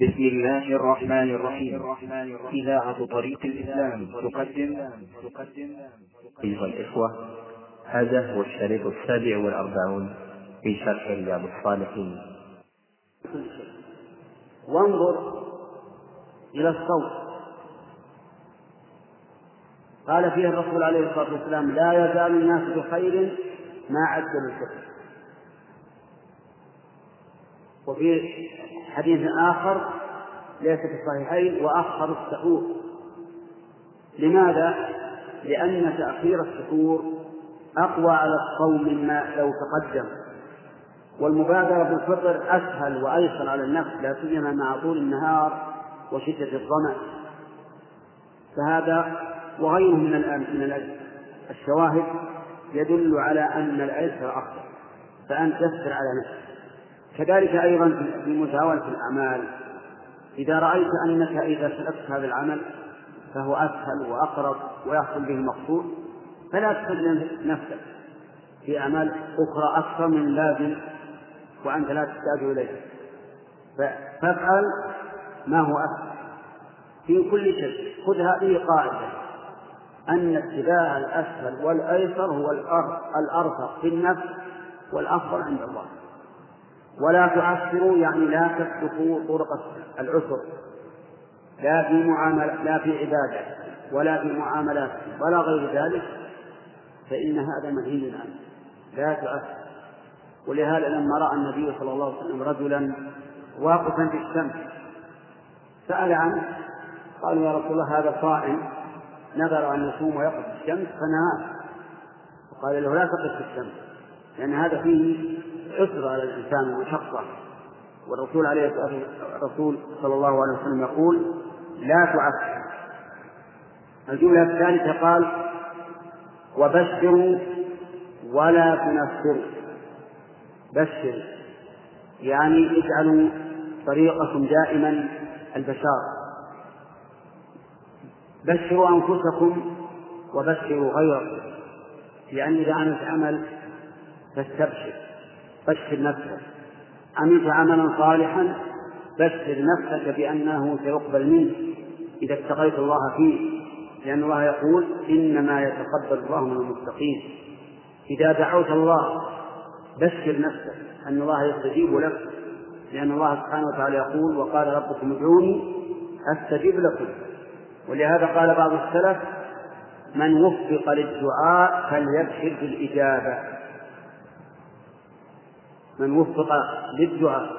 بسم الله الرحمن الرحيم. إذاعة طريق الإسلام تقدم. أيها الإخوة هذا هو الشريط السابع والأربعون في شرح رياض الصالحين. وانظر إلى الصوت. قال فيه الرسول عليه الصلاة والسلام لا يزال الناس بخير ما عدل الفقه وفي حديث آخر ليس في الصحيحين وأخر السحور. لماذا؟ لأن تأخير السحور أقوى على الصوم مما لو تقدم. والمبادرة بالفطر أسهل وأيسر على النفس لا سيما مع طول النهار وشدة الظمأ. فهذا وغيره من من الشواهد يدل على أن الأيسر أخطر فأنت تسر على نفسك. كذلك أيضا في مساواة الأعمال. إذا رأيت أنك إذا سلكت هذا العمل فهو أسهل وأقرب ويحصل به المقصود فلا تسلم نفسك في أعمال أخرى أكثر من اللازم وأنت لا تحتاج إليه فافعل ما هو أسهل. في كل شيء خذ هذه قاعدة أن اتباع الأسهل والأيسر هو الأرفق في النفس والأفضل عند الله. ولا تعسروا يعني لا تسلكوا طرق العسر. لا في معاملة لا في عبادة ولا في معاملات ولا غير ذلك فإن هذا منهي عنه لا تعسر ولهذا لما رأى النبي صلى الله عليه وسلم رجلا واقفا في الشمس سأل عنه قالوا يا رسول الله هذا صائم نذر أن يصوم ويقف في الشمس فنهاه وقال له لا تقف في الشمس لأن هذا فيه عسر على الإنسان ومشقة والرسول عليه الصلاة الرسول صلى الله عليه وسلم يقول لا تعسر. الجملة الثالثة قال وبشروا ولا تنفروا. بشروا يعني اجعلوا طريقكم دائما البشارة بشروا أنفسكم وبشروا غيركم. لأن إذا عملت عمل فاستبشر. بشر نفسك. عملت عملا صالحا بشر نفسك بأنه سيقبل منك إذا اتقيت الله فيه. لأن الله يقول إنما يتقبل الله من المتقين. إذا دعوت الله بشر نفسك أن الله يستجيب لك. لأن الله سبحانه وتعالى يقول وقال ربكم ادعوني أستجب لكم. ولهذا قال بعض السلف من وفق للدعاء فليبشر بالإجابة. من وفق للدعاء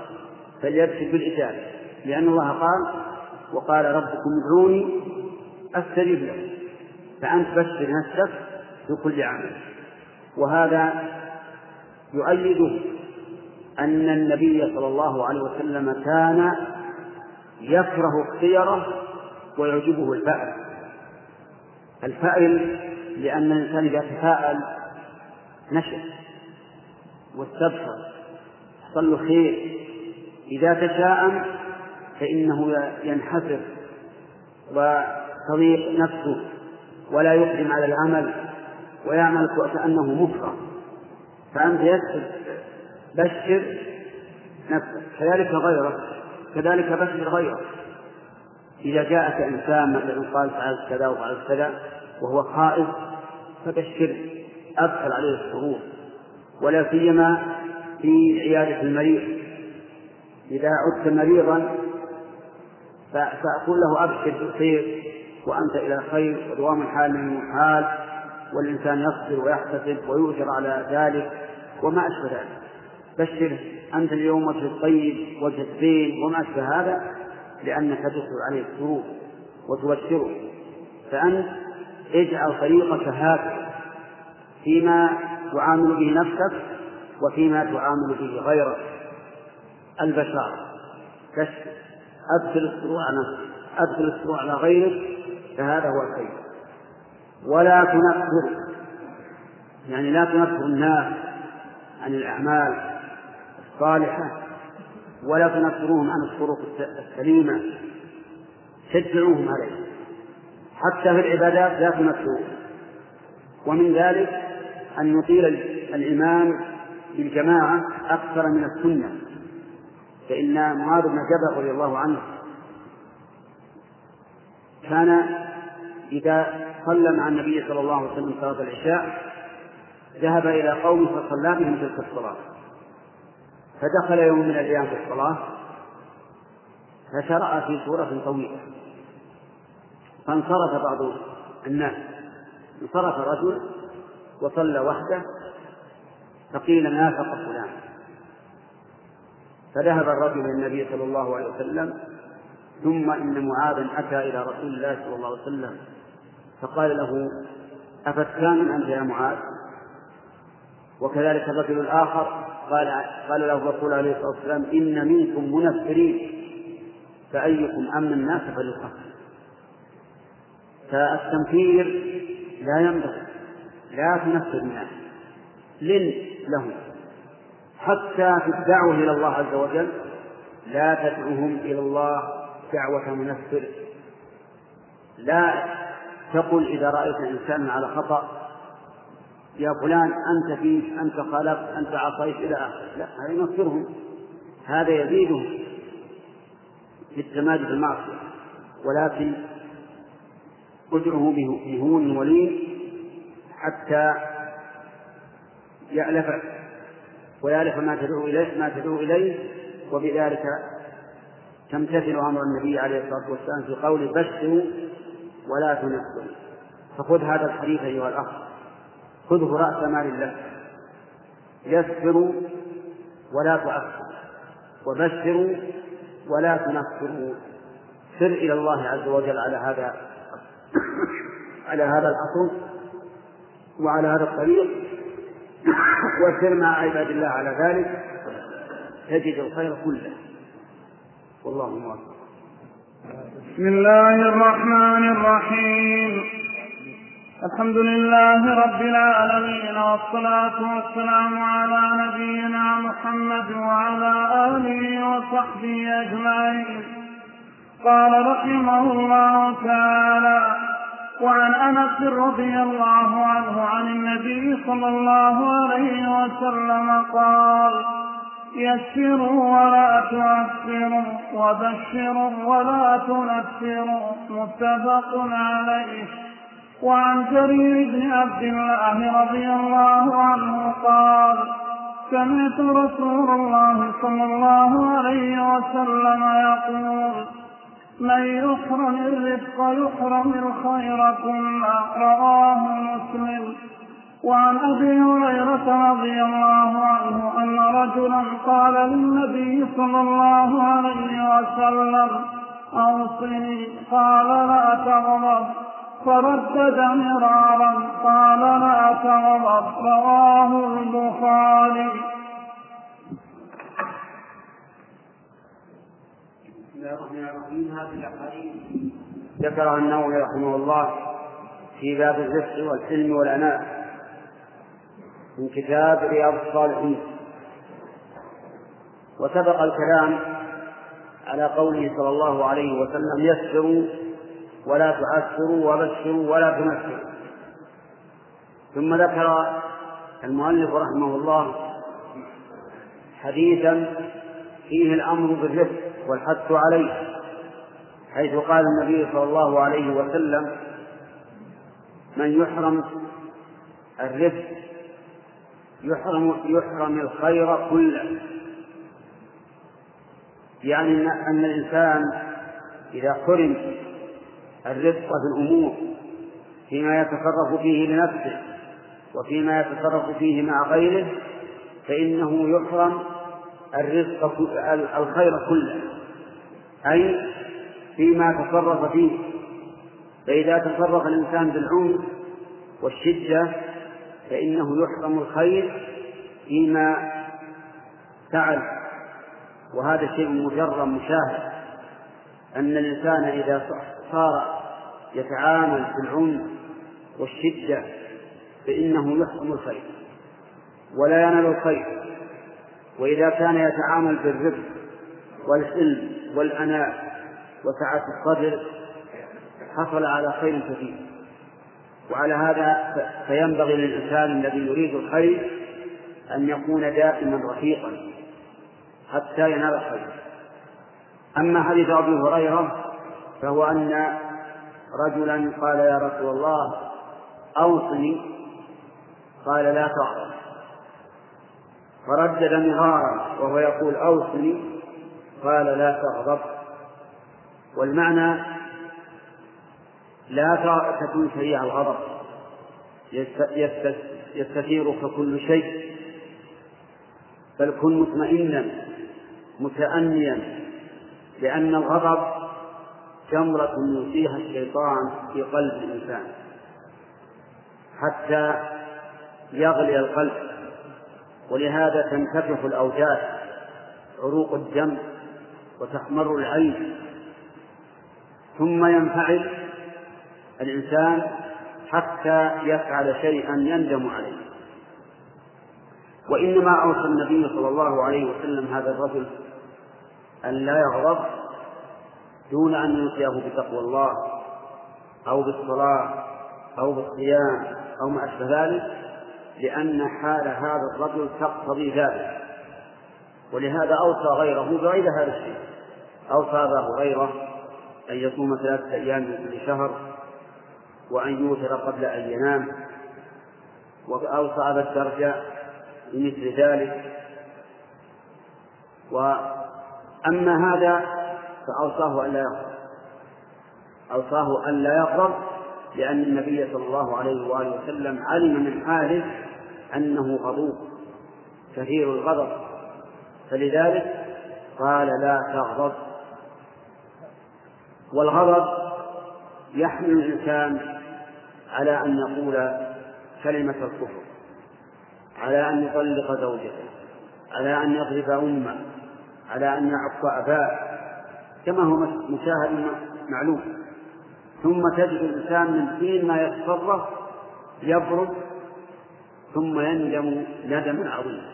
فليبشر بالإجابة لأن الله قال وقال ربكم ادعوني أستجب لكم فأنت بشر نفسك في كل عمل. وهذا يؤيده أن النبي صلى الله عليه وسلم كان يكره الخيرة ويعجبه الفأل الفأل لأن الإنسان إذا تفاءل نشأ واستبشر له خير إذا تشاءم فإنه ينحسر وتضيق نفسه ولا يقدم على العمل ويعمل كأنه مفرغ فأنت يكتب بشر نفسك. كذلك غيرك كذلك بشر غيرك. إذا جاءك إنسان مثلا قال فعلت كذا وفعلت كذا وهو خائف فبشر أدخل عليه السرور. ولا سيما في عيادة المريض. إذا عدت مريضا فأقول له أبشر بالخير وأنت إلى خير ودوام الحال من المحال والإنسان يصبر ويحتسب ويؤجر على ذلك وما أشبه ذلك. بشر أنت اليوم وجه الطيب وجه الزين وما أشبه هذا لأنك تدخل عليه السرور وتبشره. فأنت اجعل طريقك هكذا فيما تعامل به نفسك وفيما تعامل به غيرك البشر تشكر أدخل السرور على أدخل السرور على غيرك فهذا هو الخير. ولا تنفر يعني لا تنفر الناس عن الأعمال الصالحة ولا تنفروهم عن الطرق السليمة. شجعوهم عليه حتى في العبادات لا تنفروهم ومن ذلك أن يطيل الإمام بالجماعة أكثر من السنة. فإن معاذ بن جبل رضي الله عنه كان إذا صلى مع النبي صلى الله عليه وسلم صلاة العشاء ذهب إلى قوم فصلى بهم تلك الصلاة. فدخل يوم من الأيام في الصلاة فشرع في سورة طويلة. فانصرف بعض الناس. انصرف رجل وصلى وحده فقيل نافق فلان. فذهب الرجل إلى النبي صلى الله عليه وسلم ثم إن معاذا أتى إلى رسول الله صلى الله عليه وسلم فقال له أفتان أنت يا معاذ؟ وكذلك الرجل الآخر قال قال له الرسول عليه الصلاة والسلام إن منكم منفرين فأيكم أمن الناس فليقاتل. فالتنفير لا ينبغي لا تنفر الناس. لن له. حتى في الدعوة إلى الله عز وجل لا تدعوهم إلى الله دعوة منفر لا تقل إذا رأيت إنسانا على خطأ يا فلان أنت فيك أنت خالفت أنت عصيت إلى آخره. لا هذا ينفرهم هذا يزيدهم في التمادي في المعصية. ولكن ادعه بهون ولين حتى يألف ويألف ما تدعو إليه ما تدعو إليه وبذلك تمتثل أمر النبي عليه الصلاة والسلام في قول بشروا ولا تنفروا فخذ هذا الحديث أيها الأخ. خذه رأس مال لك يسروا ولا تعسروا وبشروا ولا تنفروا سر إلى الله عز وجل على هذا على هذا الأصل وعلى هذا الطريق. وسر مع عباد الله على ذلك تجد الخير كله. والله موفق. بسم الله الرحمن الرحيم. الحمد لله رب العالمين والصلاة والسلام على نبينا محمد وعلى آله وصحبه أجمعين. قال رحمه الله تعالى وعن أنس رضي الله عنه عن النبي صلى الله عليه وسلم قال يسروا ولا تعسروا وبشروا ولا تنفروا متفق عليه. وعن جرير بن عبد الله رضي الله عنه قال سمعت رسول الله صلى الله عليه وسلم يقول من يحرم الرزق يحرم الخير كله رواه مسلم. وعن أبي هريرة رضي الله عنه أن رجلا قال للنبي صلى الله عليه وسلم أوصني. قال لا تغضب. فردد مرارا قال لا تغضب. رواه البخاري. بسم الله الرحمن الرحيم. ذكرها النووي رحمه الله في باب الرزق والحلم والعناء من كتاب رياض الصالحين. وسبق الكلام على قوله صلى الله عليه وسلم يسروا ولا تعسروا وبشروا ولا تنفروا ثم ذكر المؤلف رحمه الله حديثا فيه الأمر بالرزق والحث عليه حيث قال النبي صلى الله عليه وسلم من يحرم الرزق يحرم يحرم الخير كله. يعني أن الإنسان إذا حرم الرزق في الأمور فيما يتصرف فيه لنفسه وفيما يتصرف فيه مع غيره فإنه يحرم الرزق الخير كله. أي فيما تصرف فيه. فإذا تصرف الإنسان بالعنف والشدة فإنه يحرم الخير فيما فعل. وهذا شيء مجرد مشاهد. أن الإنسان إذا صار يتعامل بالعنف والشدة فإنه يحرم الخير ولا ينال الخير. وإذا كان يتعامل بالرفق والحلم والأناء وسعة الصدر حصل على خير كثير. وعلى هذا فينبغي للإنسان الذي يريد الخير أن يكون دائما رفيقا حتى ينال الخير. أما حديث أبي هريرة فهو أن رجلا قال يا رسول الله أوصني قال لا تغضب فردد مرارا وهو يقول أوصني قال لا تغضب. والمعنى لا تكون سريع الغضب. يستثيرك كل شيء. بل كن مطمئنا متأنيا لأن الغضب جمرة يلقيها الشيطان في قلب الإنسان. حتى يغلي القلب. ولهذا تنتفخ الأوجاع عروق الدم. وتحمر العين. ثم ينفعل الإنسان حتى يفعل شيئا يندم عليه. وإنما أوصى النبي صلى الله عليه وسلم هذا الرجل أن لا يغضب دون أن يوصيه بتقوى الله أو بالصلاة أو بالصيام أو ما أشبه ذلك لأن حال هذا الرجل تقتضي ذلك. ولهذا أوصى غيره بغير هذا الشيء. أوصى أبا هريرة أن يصوم ثلاثة أيام من كل شهر وأن يوتر قبل أن ينام وأوصى أبا الدرجة بمثل ذلك. وأما هذا فأوصاه أن لا يغضب أوصاه أن لا يغضب لأن النبي صلى الله عليه وآله وسلم علم من حاله أنه غضوب كثير الغضب. فلذلك قال لا تغضب. والغضب يحمل الإنسان على أن يقول كلمة الكفر على أن يطلق زوجته على أن يضرب أمه على أن يعق أباه كما هو مشاهد معلوم. ثم تجد الإنسان من حين ما يتصرف يبرد ثم يندم ندما عظيما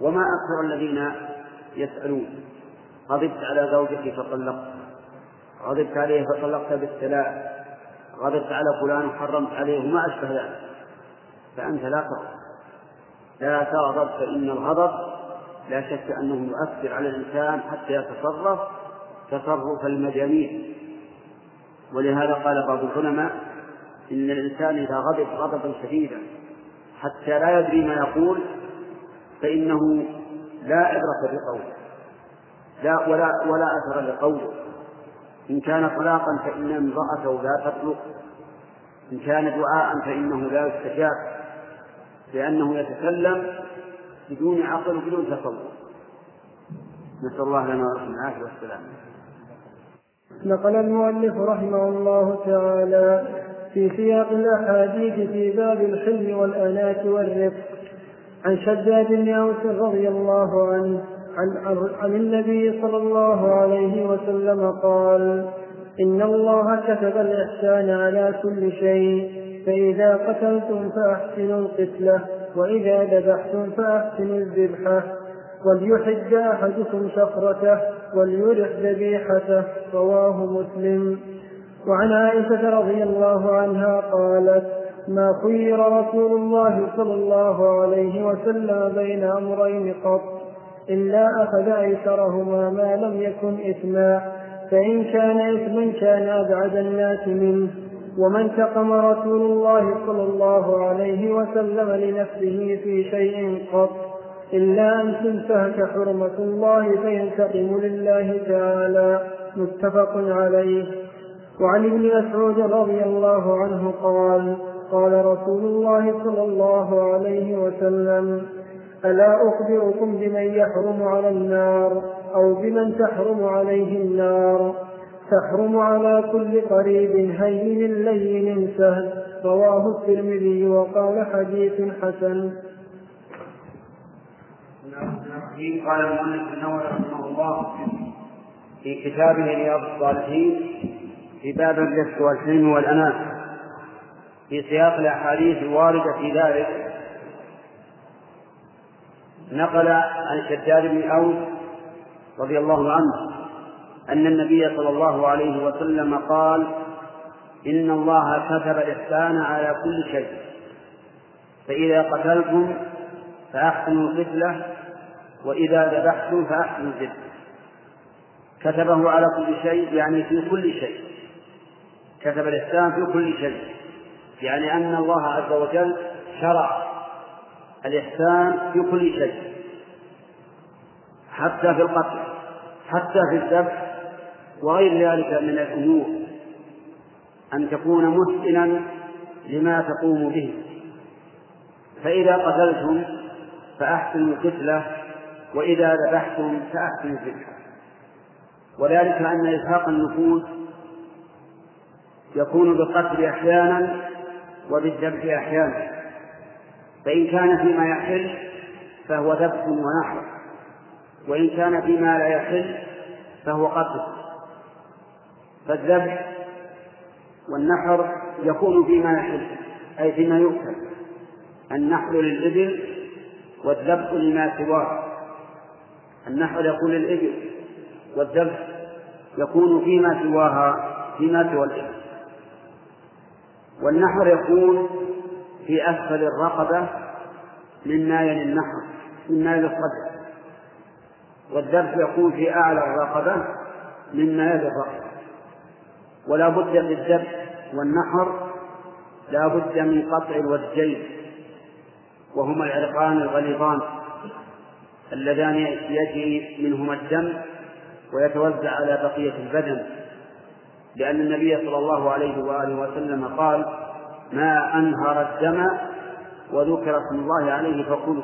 وما أكثر الذين يسألون غضبت على زوجتي فطلقت. غضبت عليه فطلقت بالثلاث غضبت على فلان وحرمت عليه وما أشبه ذلك. فأنت لا تغضب. لا تغضب فإن الغضب لا شك أنه يؤثر على الإنسان حتى يتصرف تصرف المجانين. ولهذا قال بعض العلماء إن الإنسان إذا غضب غضبا شديدا حتى لا يدري ما يقول فإنه لا عبرة بقوله. لا ولا ولا أثر لقوله. إن كان طلاقا فإن امرأته لا تطلق. إن كان دعاء فإنه لا يستجاب لأنه يتكلم بدون عقل وبدون تصور نسأل الله لنا ولكم العافية والسلامة نقل المؤلف رحمه الله تعالى في سياق الأحاديث في باب الحلم والأناة والرفق عن شداد بن أوس رضي الله عنه عن, عن النبي صلى الله عليه وسلم قال إن الله كتب الإحسان على كل شيء فإذا قتلتم فأحسنوا القتلة وإذا ذبحتم فأحسنوا الذبحة. وليحد أحدكم شفرته وليرح ذبيحته رواه مسلم. وعن عائشة رضي الله عنها قالت ما خير رسول الله صلى الله عليه وسلم بين أمرين قط. إلا أخذ أيسرهما ما لم يكن إثما فإن كان إثما كان أبعد الناس منه. وما انتقم رسول الله صلى الله عليه وسلم لنفسه في شيء قط إلا أن تنتهك حرمة الله فينتقم لله تعالى. متفق عليه. وعن ابن مسعود رضي الله عنه قال قال رسول الله صلى الله عليه وسلم ألا أخبركم بمن يحرم على النار أو بمن تحرم عليه النار؟ تحرم على كل قريب هين لين سهل رواه الترمذي وقال حديث حسن. قال المؤلف النووي رحمه الله في كتابه رياض الصالحين في باب الرزق والحلم والأناة في سياق الأحاديث الواردة في ذلك. نقل عن شداد بن أوس رضي الله عنه أن النبي صلى الله عليه وسلم قال إن الله كتب الإحسان على كل شيء فإذا قتلتم فأحسنوا القتلة وإذا ذبحتم فأحسنوا الذبح كتبه على كل شيء يعني في كل شيء. كتب الإحسان في كل شيء يعني أن الله عز وجل شرع الإحسان في كل شيء. حتى في القتل حتى في الذبح وغير ذلك من الأمور. أن تكون محسنا لما تقوم به. فإذا قتلتم فأحسنوا القتلة وإذا ذبحتم فأحسنوا الذبح. وذلك أن إزهاق النفوس يكون بالقتل أحيانا وبالذبح أحيانا. فإن كان فيما يحل فهو ذبح ونحر وإن كان فيما لا يحل فهو قتل. فالذبح والنحر يكون فيما يحل أي فيما يؤكل النحر للإبل والذبح لما سواه. النحر يكون للإبل والذبح يكون فيما سواها فيما سوى الإبل. والنحر يكون في أسفل الرقبة مما يلي النحر مما يلي الصدر. والذبح يكون في أعلى الرقبة مما يلي الرقبة. ولا بد في الذبح والنحر لا بد من قطع الوجين وهما العرقان الغليظان اللذان يجري منهما الدم ويتوزع على بقية البدن. لأن النبي صلى الله عليه وآله وسلم قال ما أنهر الدم وذكر اسم الله عليه فكلوا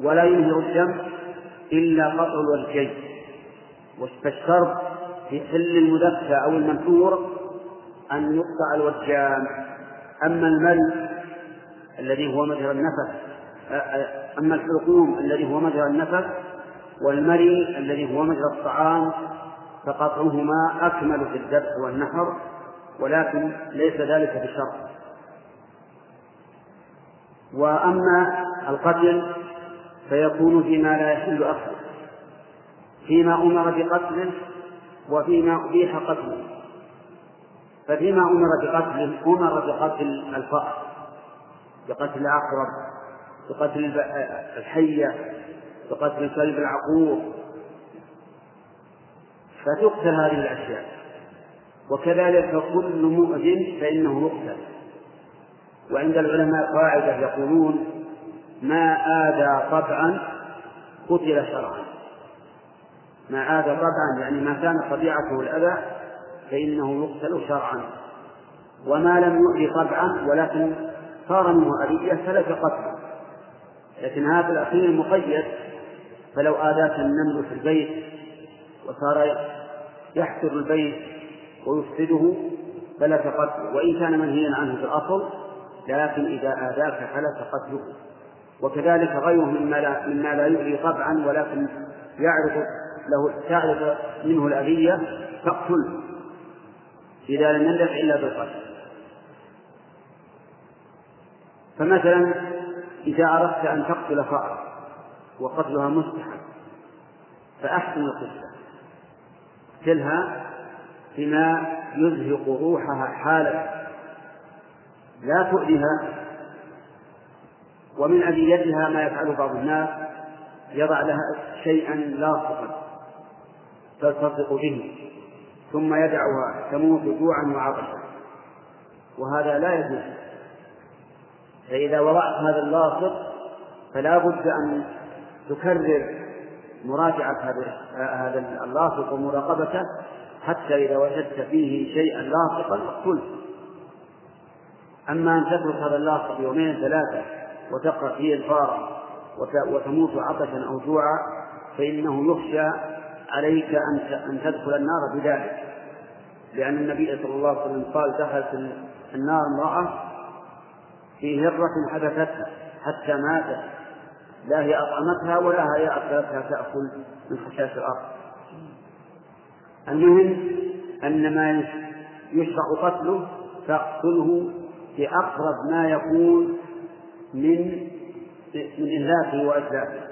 ولا ينهر الدم إلا قطع الوجهين. فالشرط في حل المدفى أو المنثور أن يقطع الوجان أما المل الذي هو مجرى النفس أما الحلقوم الذي هو مجرى النفس والمري الذي هو مجرى الطعام فقطعهما أكمل في الذبح والنحر ولكن ليس ذلك بشرط. وأما القتل فيكون فيما لا يحل أصله فيما أمر بقتله وفيما أبيح قتله. ففيما أمر بقتله أمر بقتل الفأر بقتل العقرب بقتل الحية بقتل الكلب العقور. فتقتل هذه الأشياء. وكذلك كل مؤذن فإنه يقتل وعند العلماء قاعدة يقولون ما آذى طبعا قتل شرعا. ما آذى طبعا يعني ما كان طبيعته الأذى فإنه يقتل شرعا. وما لم يؤذي طبعا ولكن صار منه أذية فلك قتله. لكن هذا الأخير مقيد فلو آذاك النمل في البيت وصار يحفر البيت ويفسده فلك قتله وإن كان منهيا عنه في الأصل لكن إذا آذاك فلك قتله. وكذلك غيره مما لا مما لا يؤذي طبعا ولكن يعرف له تعرف منه الأذية فاقتله. إذا لم يندفع إلا بالقتل. فمثلا إذا أردت أن تقتل فأرة وقتلها مستحب فأحسن القتلة اقتلها بما يزهق روحها حالا. لا تؤذيها ومن أذيتها ما يفعله بعض الناس يضع لها شيئا لاصقا تلتصق به ثم يدعها تموت جوعا وعطشا. وهذا لا يجوز. فإذا وضعت هذا اللاصق فلا بد أن تكرر مراجعة هذا اللاصق ومراقبته حتى إذا وجدت فيه شيئا لاصقا اقتله. أما أن تترك هذا اللاصق يومين ثلاثة وتقرأ فيه الفارة وتموت عطشا أو جوعا فإنه يخشى عليك أن تدخل النار بذلك. لأن النبي صلى الله عليه وسلم قال دخلت النار امرأة في هرة حبستها حتى ماتت. لا هي أطعمتها ولا هي أكلتها تأكل من خشاش الأرض. المهم أن ما يشرع قتله فاقتله بأقرب ما يكون من من إهلاكه وإتلافه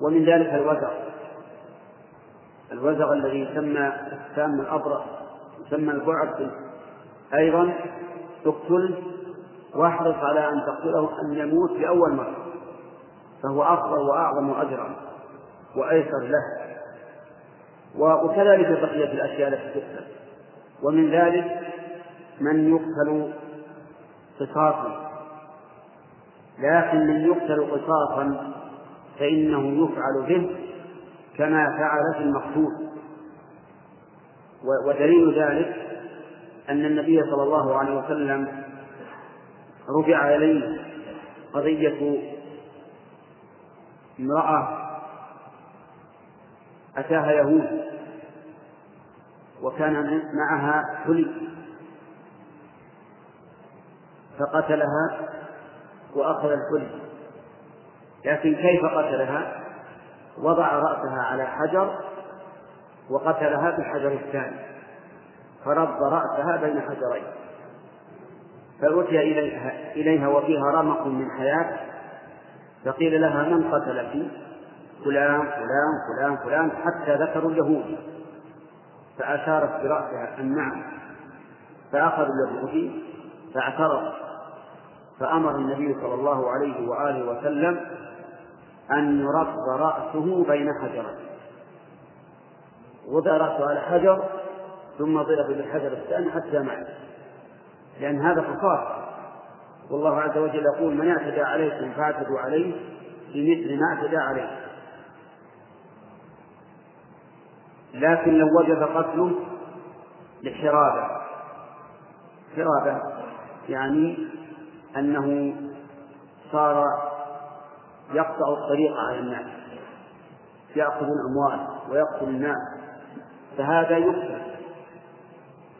ومن ذلك الوزغ. الوزغ الذي يسمى السام الأبرص يسمى البعد. أيضا اقتل واحرص على أن تقتله أن يموت في أول مرة فهو أفضل وأعظم أجرا وأيسر له. وكذلك بقية الأشياء التي تقتل. ومن ذلك من يقتل قصاصا. لكن من يقتل قصاصا فإنه يفعل به كما فعل في المقتول. ودليل ذلك أن النبي صلى الله عليه وسلم رفع إليه قضية امرأة أتاها يهود وكان معها حلي فقتلها وأخذ الحلي لكن كيف قتلها؟ وضع رأسها على حجر وقتلها بالحجر الثاني فرد رأسها بين حجرين فأتي إليها, إليها وفيها رمق من حياة فقيل لها من قتلك فلان فلان فلان فلان حتى ذكروا اليهود. فأشارت برأسها أن نعم فأخذ اليهودي فاعترض. فأمر النبي صلى الله عليه وآله وسلم أن يرد رأسه بين حجرين. وضع رأسه على حجر ثم ضرب بالحجر الثاني حتى مات. لأن هذا قصاص والله عز وجل يقول من اعتدى عليكم فاعتدوا عليه بمثل ما اعتدى عليه. لكن لو وجب قتله لحرابة. حرابة يعني أنه صار يقطع الطريق على الناس يأخذ الأموال ويقتل الناس. فهذا يقتل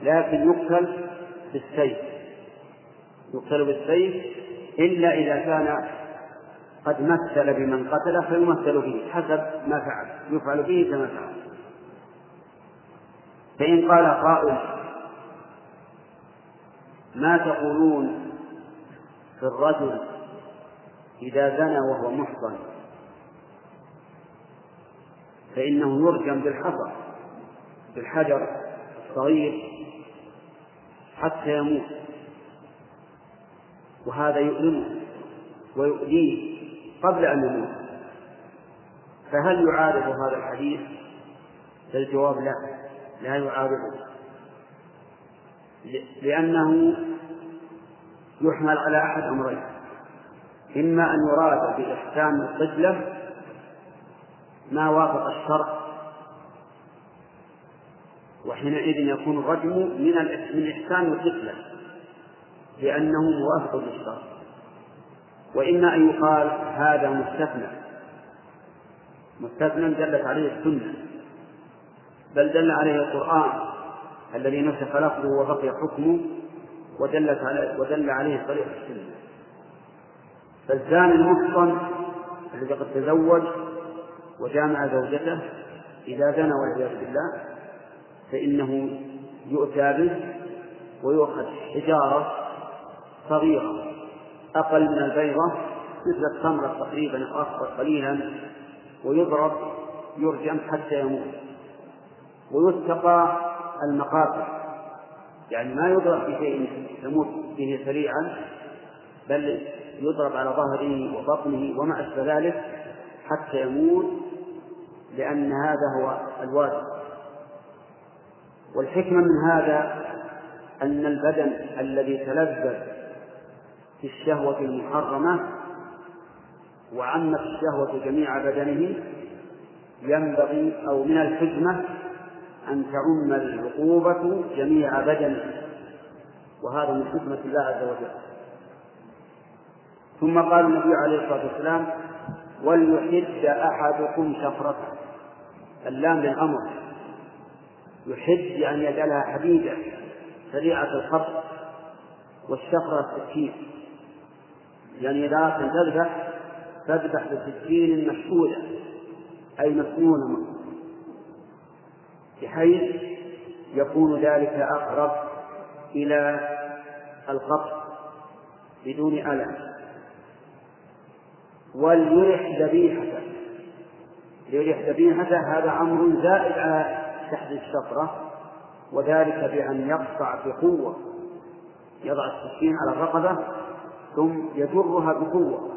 لكن يقتل بالسيف. يقتل بالسيف إلا إذا كان قد مثل بمن قتله فيمثل به حسب ما فعل يفعل به كما فعل. فإن قال قائل ما تقولون في الرجل إذا زنى وهو محصن فإنه يرجم بالحصى بالحجر الصغير حتى يموت. وهذا يؤلمه ويؤذيه قبل أن يموت. فهل يعارض هذا الحديث؟ فالجواب لا. لا يعارضه. لأنه يحمل على أحد أمرين. إما أن يراد بإحسان القبلة ما وافق الشرع وحينئذ يكون الرجم من من إحسان القبلة لأنه موافق للشرع. وإما أن يقال هذا مستثنى. مستثنى دلت عليه السنة. بل دل عليه القرآن الذي نسخ لفظه وبقي حكمه ودلت على ودل عليه طريق السنة. فالزاني المحصن الذي قد تزوج وجامع زوجته إذا زنى والعياذ بالله فإنه يؤتى به ويؤخذ حجارة صغيرة أقل من البيضة مثل التمرة تقريبا أصغر قليلا ويضرب يرجم حتى يموت. ويتقى المقاتل يعني ما يضرب بشيء يموت به سريعا بل يضرب على ظهره وبطنه وما أشبه ذلك حتى يموت لأن هذا هو الواجب. والحكمة من هذا أن البدن الذي تلذذ في الشهوة المحرمة وعمت الشهوة جميع بدنه ينبغي أو من الحكمة أن تعم العقوبة جميع بدنه وهذا من حكمة الله عز وجل. ثم قال النبي عليه الصلاة والسلام وليحد أحدكم شفرته. اللام للأمر. يحد يعني يجعلها حديدة سريعة الخط والشفرة السكين يعني إذا أردت تذبح تذبح بسكين مشهودة أي مسنونة بحيث يكون ذلك أقرب إلى القطع بدون ألم. وليرح ذبيحته. ليرح ذبيحته هذا أمر زائد على تحت الشفرة وذلك بأن يقطع بقوة. يضع السكين على الرقبة ثم يجرها بقوة.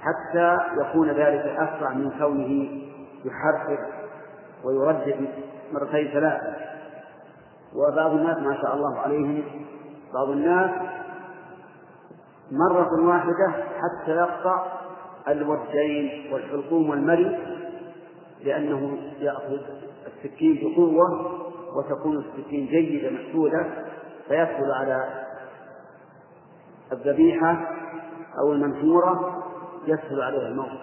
حتى يكون ذلك أسرع من كونه يحرك ويردد مرتين ثلاثة. وبعض الناس ما شاء الله عليهم بعض الناس مرة واحدة حتى يقطع الودجين والحلقوم والمري لأنه يأخذ السكين بقوة وتكون السكين جيدة محدودة فيدخل على الذبيحة أو المنحورة يسهل عليها الموت.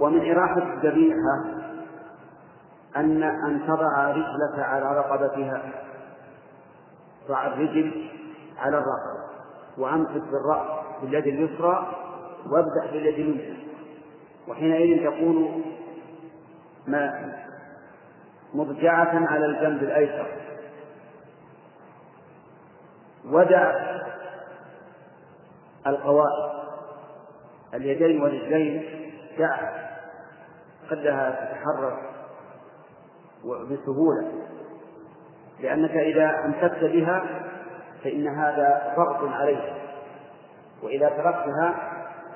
ومن إراحة الذبيحة أن أن تضع رجلك على رقبتها. ضع الرجل على الرقبة وأمسك بالرأس باليد اليسرى وابدأ باليد اليمنى. وحينئذ تكون ما مضجعة على الجنب الأيسر. ودع القوائم. اليدين والرجلين دع خلها تتحرك. بسهولة. لأنك إذا أمسكت بها فإن هذا ضغط عليها وإذا تركتها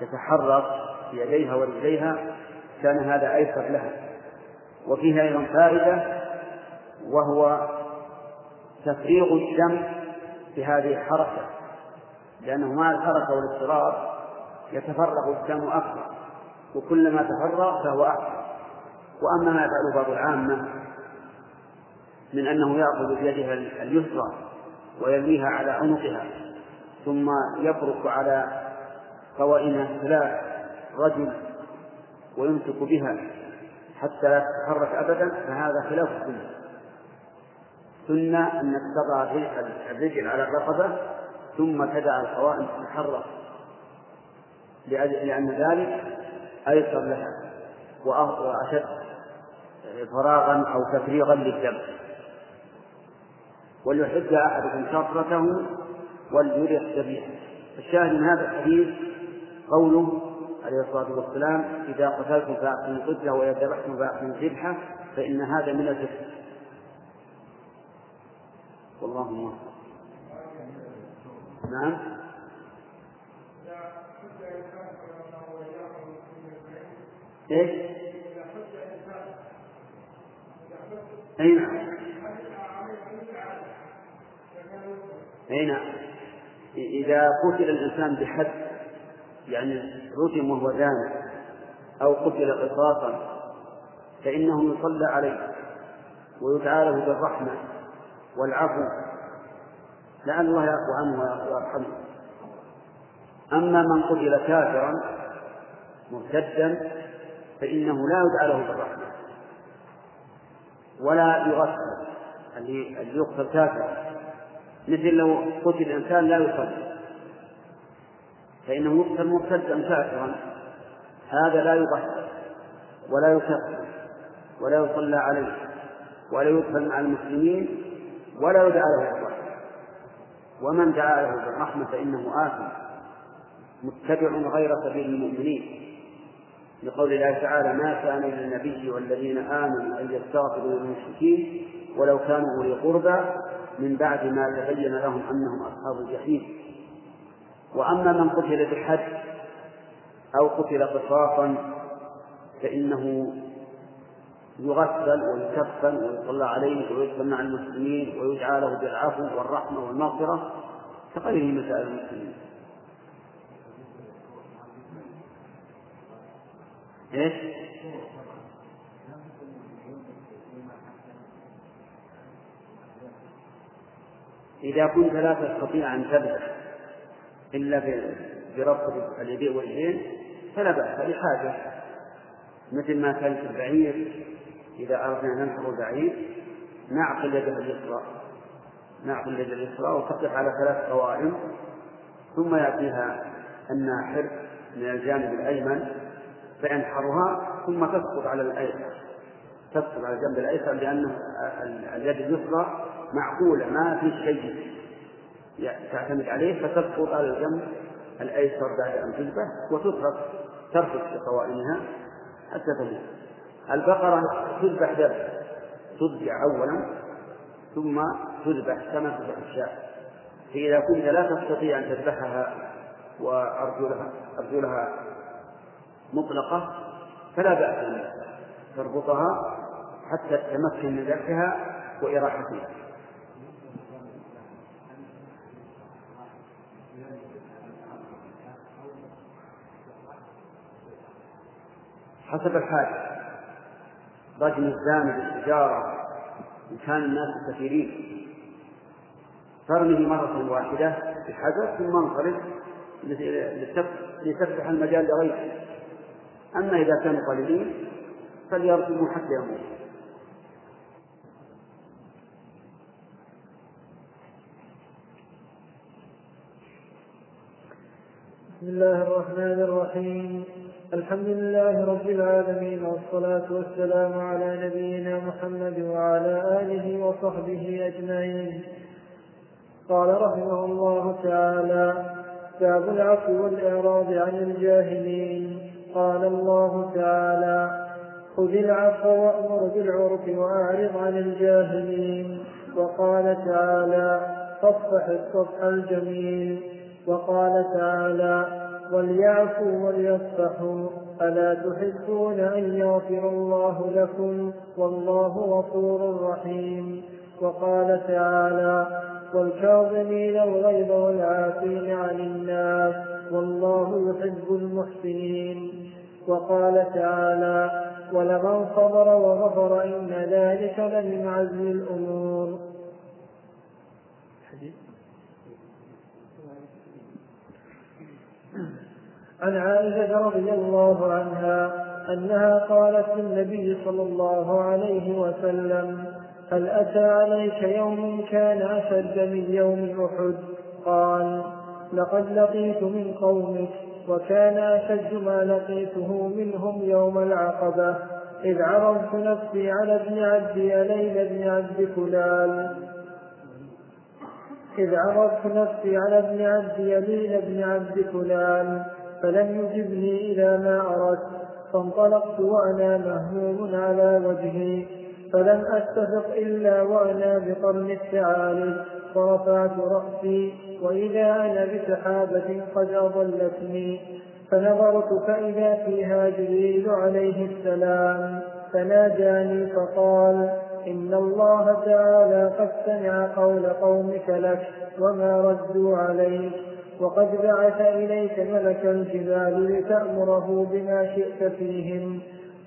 تتحرك بيديها ورجليها كان هذا أيسر لها. وفيها أيضا فائدة وهو تفريغ الدم في هذه الحركة. لأنه مع الحركة والاضطراب يتفرغ الدم أكثر وكلما تفرغ فهو أحسن وأما ما يفعله بعض العامة من أنه يأخذ بيدها اليسرى ويلويها على عنقها ثم يبرك على قوائم ثلاث رجل ويمسك بها حتى لا تتحرك أبدا فهذا خلاف السنة سنة أنك تضع الرجل على الرقبة ثم تدع القوائم تتحرك. لأن ذلك أيسر لها وأشد فراغا أو تفريغا للدم. وليحد أحدكم شفرته وليرح ذبيحه الشاهد من هذا الحديث قوله عليه الصلاة والسلام إذا قتلتم فأحسنوا القتلة وإذا ذبحتم فأحسنوا الذبحة فإن هذا من الذبح والله موفق. نعم. إيش؟ اي نعم. اي نعم إذا قتل الإنسان بحد يعني رجم وهو زاني أو قتل قصاصا فإنه يصلى عليه ويدعى له بالرحمة والعفو. لعل الله يعفو عنه ويرحمه. أما من قتل كافرا مرتدا فإنه لا يدعى له بالرحمة ولا يغسل اللي يقتل كافرا. مثل لو قتل الإنسان لا يصلي. فإنه يقتل مرتدا كافرا هذا لا يغسل ولا يكفر ولا يصلى عليه ولا يدخل مع المسلمين ولا يدعى له بالرحمة ومن دعا له بالرحمة فإنه آثم. متبع غير سبيل المؤمنين. لقول الله تعالى ما كان للنبي والذين آمنوا أن يستغفروا للمشركين ولو كانوا أولي قربى من بعد ما تبين لهم أنهم أصحاب الجحيم وأما من قتل بالحد أو قتل قصاصا فإنه يغسل ويكفن ويصلى عليه ويدفن مع المسلمين ويدعى له بالعفو والرحمة والمغفرة كغيره مسائل المسلمين إيش؟ إذا كنت لا تستطيع أن تذبح إلا بربط اليدين واليدين فلا بأس لحاجة مثل ما كان في البعير إذا أردنا أن ننحر البعير نعقل يده اليسرى. نعقل يده اليسرى وتقف على ثلاث قوائم ثم يأتيها الناحر من الجانب الأيمن فينحرها ثم تسقط على الأيسر. تسقط على الجنب الأيسر لأن اليد اليسرى معقولة ما في شيء تعتمد عليه فتسقط على الجنب الأيسر بعد أن تذبح وتترك ترفق في قوائمها حتى تذبح. البقرة تذبح ذبح تضجع أولا ثم تذبح كما تذبح الشاة. فإذا كنت لا تستطيع أن تذبحها وأرجلها أرجلها مطلقة فلا بأس أن تربطها حتى تتمكن من ذبحها وإراحتها. حسب الحال رجم الزاني بالتجارة إن كان الناس كثيرين. ترمه مرة واحدة بحذر ثم انصرف لتفتح المجال لغيره. أما إذا كانوا قليلين فليرسموا حتى يموت. بسم الله الرحمن الرحيم. الحمد لله رب العالمين والصلاة والسلام على نبينا محمد وعلى آله وصحبه أجمعين. قال رحمه الله تعالى باب العفو والإعراض عن الجاهلين قال الله تعالى خذ العفو وأمر بالعرف وأعرض عن الجاهلين وقال تعالى فاصفح الصفح الجميل وقال تعالى وليعفوا وليصفحوا ألا تحبون أن يغفر الله لكم؟ والله غفور رحيم. وقال تعالى والكاظمين الغيظ والعافين عن الناس والله يحب المحسنين. وقال تعالى ولمن صبر وغفر إن ذلك لمن عزم الأمور. عن عائشة رضي الله عنها أنها قالت للنبي صلى الله عليه وسلم هل أتى عليك يوم كان أشد من يوم أحد؟ قال لقد لقيت من قومك وكان أشد ما لقيته منهم يوم العقبة إذ عرضت نفسي على ابن عبد يليل بن عبد كلال إذ عرضت نفسي على ابن عبد يليل بن عبد كلال فلم يجبني إلى ما أردت فانطلقت وأنا مهموم على وجهي. فلم أستفق إلا وأنا بقرن الثعالب. فرفعت رأسي وإذا أنا بسحابة قد أضلتني. فنظرت فإذا فيها جبريل عليه السلام. فناداني فقال إن الله تعالى قد سمع قول قومك لك وما ردوا عليك. وقد بعث إليك ملك الجبال لتأمره بما شئت فيهم.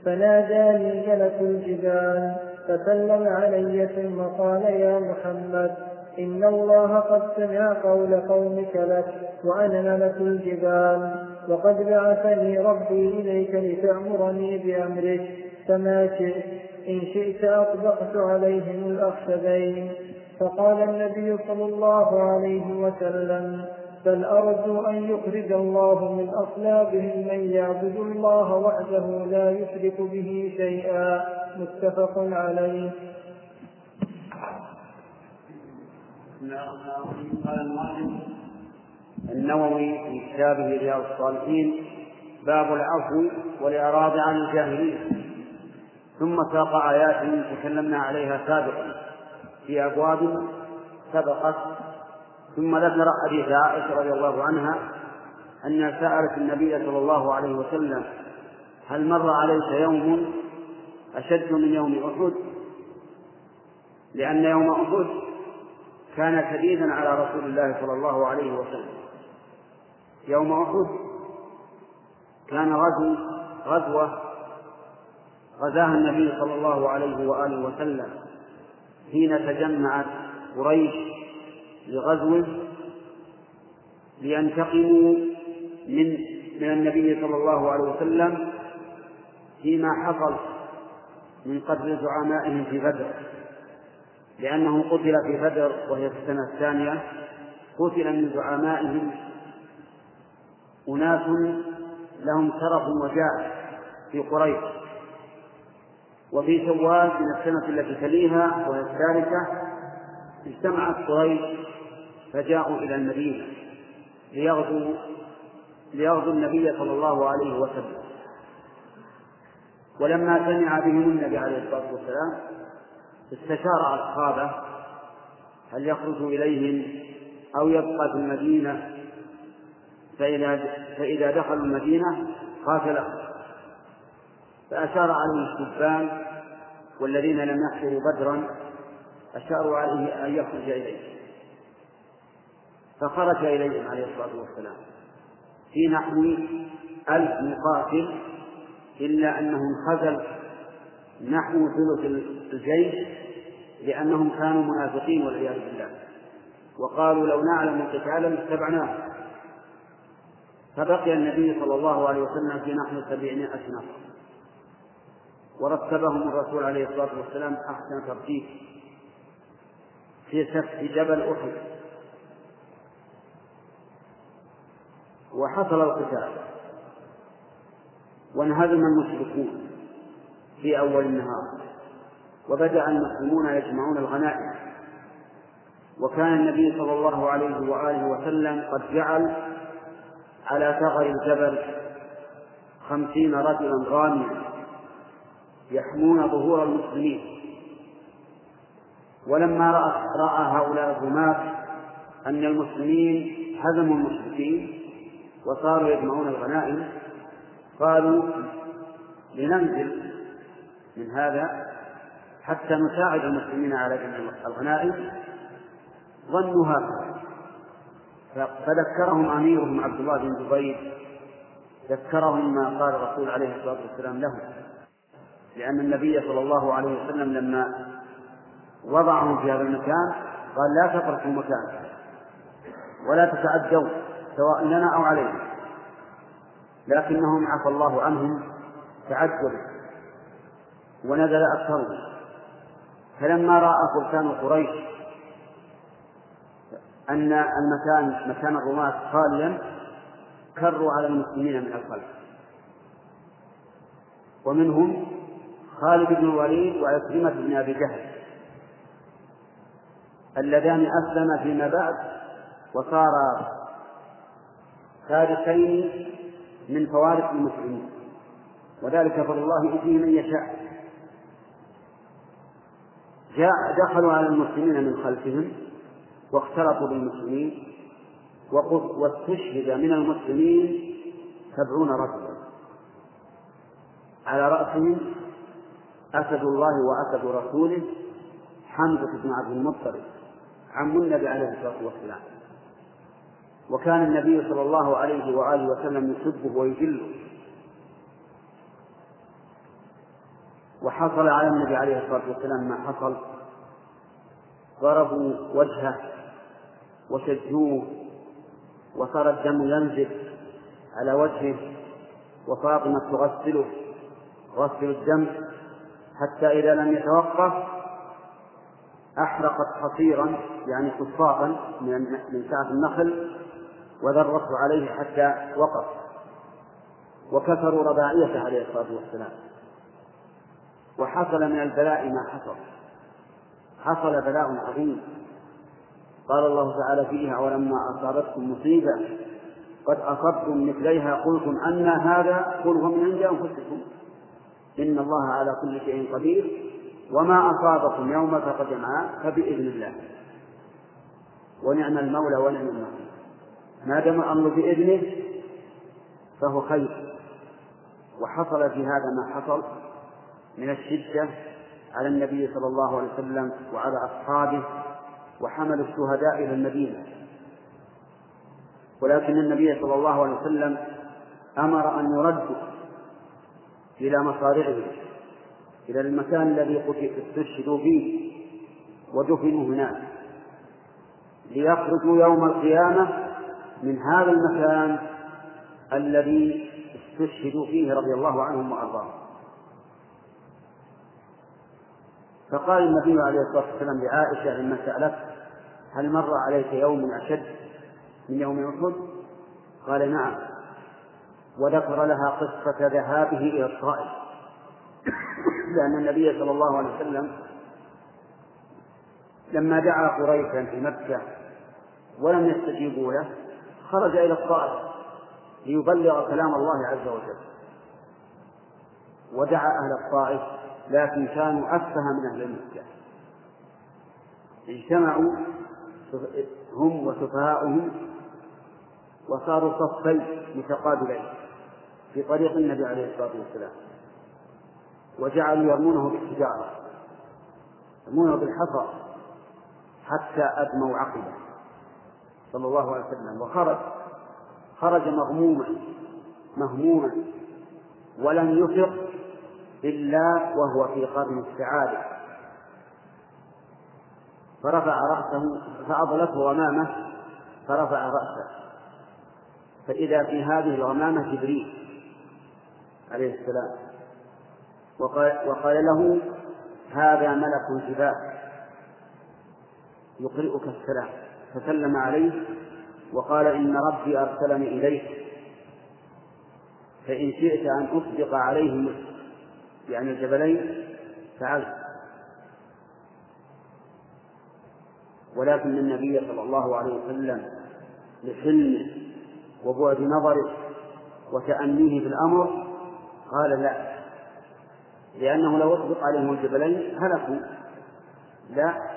فناداني ملك الجبال فسلم علي ثم قال يا محمد إن الله قد سمع قول قومك لك وأنا ملك الجبال. وقد بعثني ربي إليك لتأمرني بأمرك فما شئت إن شئت أطبقت عليهم الأخشبين. فقال النبي صلى الله عليه وسلم بل أرجو أن يخرج الله من أصلابهم من يعبد الله وحده لا يشرك به شيئا. متفق عليه. قال المؤلف النووي في كتابه رياض الصالحين باب العفو والإعراض عن الجاهلين ثم ساق آيات تكلمنا عليها سابقا. في أبواب سبقت ثم ذكر حديث عائشة رضي الله عنها أنها سألت النبي صلى الله عليه وسلم هل مر عليك يوم أشد من يوم أحد؟ لأن يوم أحد كان شديدا على رسول الله صلى الله عليه وسلم. يوم أحد كان غزو غزوة غزاها النبي صلى الله عليه وآله وسلم حين تجمعت قريش لغزوه لينتقموا من من النبي صلى الله عليه وسلم فيما حصل من قتل زعمائهم في بدر. لأنه قتل في بدر وهي في السنة الثانية. قتل من زعمائهم أناس لهم شرف وجاه في قريش. وفي شوال من السنة التي تليها وهي الثالثة اجتمعت قريش فجاءوا إلى المدينة ليغزوا ليغزوا النبي صلى الله عليه وسلم. ولما سمع بهم النبي عليه الصلاة والسلام استشار أصحابه هل يخرج إليهم أو يبقى في المدينة؟ فإذا فإذا دخلوا المدينة قاتلهم فأشار عليهم الشبان والذين لم يحضروا بدرا أشاروا عليه أن يخرج إليه فخرج إليهم عليه الصلاة والسلام. في نحو ألف مقاتل إلا أنه انخزل نحو ثلث الجيش لأنهم كانوا منافقين والعياذ بالله. وقالوا لو نعلم قتالا لاتبعناه. فبقي النبي صلى الله عليه وسلم في نحو سبعمائة نفر. ورتبهم الرسول عليه الصلاة والسلام أحسن ترتيب في سفح جبل أحد. وحصل القتال. وانهزم المشركون في أول النهار. وبدأ المسلمون يجمعون الغنائم. وكان النبي صلى الله عليه وآله وسلم قد جعل على ثغر الجبل خمسين رجلا راميا يحمون ظهور المسلمين. ولما رأى, رأى هؤلاء الرماة أن المسلمين هزموا المشركين وصاروا يجمعون الغنائم قالوا لننزل من هذا حتى نساعد المسلمين على جمع الغنائم. ظنوا هكذا فذكرهم أميرهم عبد الله بن زبير ذكرهم ما قال الرسول عليه الصلاة والسلام لهم لأن النبي صلى الله عليه وسلم لما وضعهم في هذا المكان قال لا تتركوا مكان ولا تتعدوا. سواء لنا أو علينا. لكنهم عفى الله عنهم تعدوا ونزل أكثرهم. فلما رأى فرسان قريش أن المكان مكان الرماة خاليا كروا على المسلمين من الخلف. ومنهم خالد بن الوليد وعكرمة بن أبي جهل اللذان أسلما فيما بعد وصارا فارسين من فوارس المسلمين. وذلك فضل الله يؤتيه من يشاء. جاء دخلوا على المسلمين من خلفهم واختلطوا بالمسلمين واستشهد من المسلمين سبعون رجلا. على رأسهم أسد الله وأسد رسوله حمزة بن عبد المطلب عم النبي عليه الصلاة والسلام. وكان النبي صلى الله عليه وآله وسلم يسبه ويجله وحصل على النبي عليه الصلاة والسلام ما حصل. ضربوا وجهه وشجوه وصار الدم ينزف على وجهه وفاطمة تغسله غسل الدم حتى إذا لم يتوقف أحرقت حصيرا يعني قصاصا من سعة النخل وذرته عليه حتى وقف. وكسروا رباعيته عليه الصلاة والسلام. وحصل من البلاء ما حصل. حصل بلاء عظيم. قال الله تعالى فيها ولما أصابتكم مصيبة قد أصبتم مثليها قلتم أن هذا قل هو من عند أنفسكم. إن الله على كل شيء قدير. وما أصابكم يوم التقى جمعاء فبإذن الله. ونعم المولى ونعم النصير. ما دام الأمر بإذنه فهو خير. وحصل في هذا ما حصل من الشدة على النبي صلى الله عليه وسلم وعلى أصحابه وحمل الشهداء إلى المدينة. ولكن النبي صلى الله عليه وسلم أمر أن يردوا إلى مصارعهم إلى المكان الذي استشهدوا فيه ودفنوا هناك. ليخرجوا يوم القيامة من هذا المكان الذي استشهدوا فيه رضي الله عنهم وأرضاهم. فقال النبي عليه الصلاة والسلام لعائشة لما سألت هل مر عليك يوم أشد من يوم أحد؟ قال نعم. وذكر لها قصة ذهابه إلى الطائف لأن النبي صلى الله عليه وسلم لما دعا قريشا في مكة ولم يستجيبوا له خرج إلى الطائف ليبلغ كلام الله عز وجل. ودعا أهل الطائف لكن كانوا أفه من أهل مكة. اجتمعوا هم وسفهاؤهم وصاروا صفين متقابلين في طريق النبي عليه الصلاة والسلام. وجعلوا يرمونه بالحجارة يرمونه بالحصى حتى أدموا عقبة. صلى الله عليه وسلم وخرج خرج مغموما مهموما ولم يفق إلا وهو في قرن السعادة. فرفع رأسه فأضلته غمامة فرفع رأسه. فإذا في هذه الغمامة جبريل عليه السلام. وقال, وقال له هذا ملك الجبال يقرئك السلام. فسلم عليه وقال إن ربي أرسلني إليك فإن شئت أن أصدق عليهم يعني الجبلين فعلت ولكن النبي صلى الله عليه وسلم لحلمه وبعد نظره وتأنيه في الأمر قال لا لأنه لو أطلق عليهم الجبلين هلكوا. لا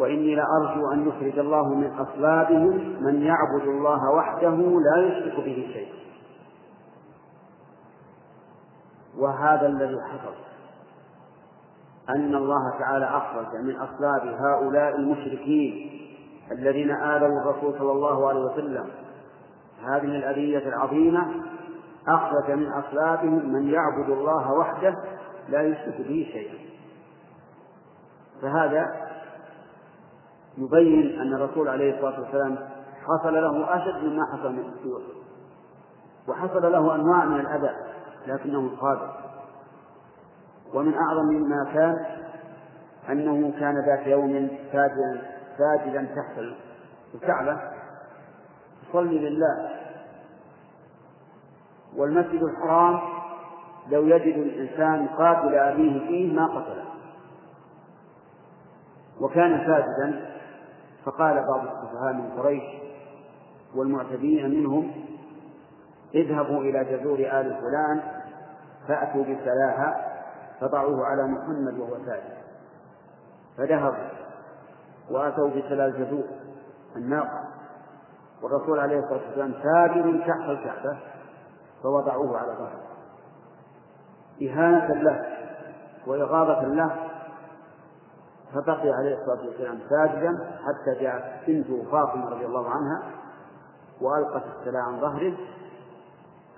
وإني لأرجو أن يخرج الله من أصلابهم من يعبد الله وحده لا يشرك به شيئا وهذا الذي حصل أن الله تعالى أخرج من أصلاب هؤلاء المشركين الذين آذوا الرسول صلى الله عليه وسلم. هذه الأذية العظيمة أخرج من أصلابهم من يعبد الله وحده لا يشرك به شيئا فهذا يبين أن الرسول عليه الصلاة والسلام حصل له أشد مما حصل من السوء. وحصل له أنواع من الأذى لكنه صادق ومن أعظم مما كان أنه كان ذات يوم ساجدا ساجدا تحت الكعبة يصلي لله. والمسجد الحرام لو يجد الإنسان قاتل أبيه فيه ما قتله. وكان ساجدا فقال بعض السفهاء من قريش والمعتدين منهم اذهبوا إلى جذور آل فلان فأتوا بسلاها فضعوه على محمد وهو ساجد. فذهبوا وأتوا بسلا الجذور الناقة والرسول عليه الصلاة والسلام ساجد تحت الكعبة فوضعوه على ظهره. إهانة له وإغاظة له فبقي عليه الصلاة والسلام ساجدا حتى جاءت بنته فاطمة رضي الله عنها وألقت السلاح عن ظهره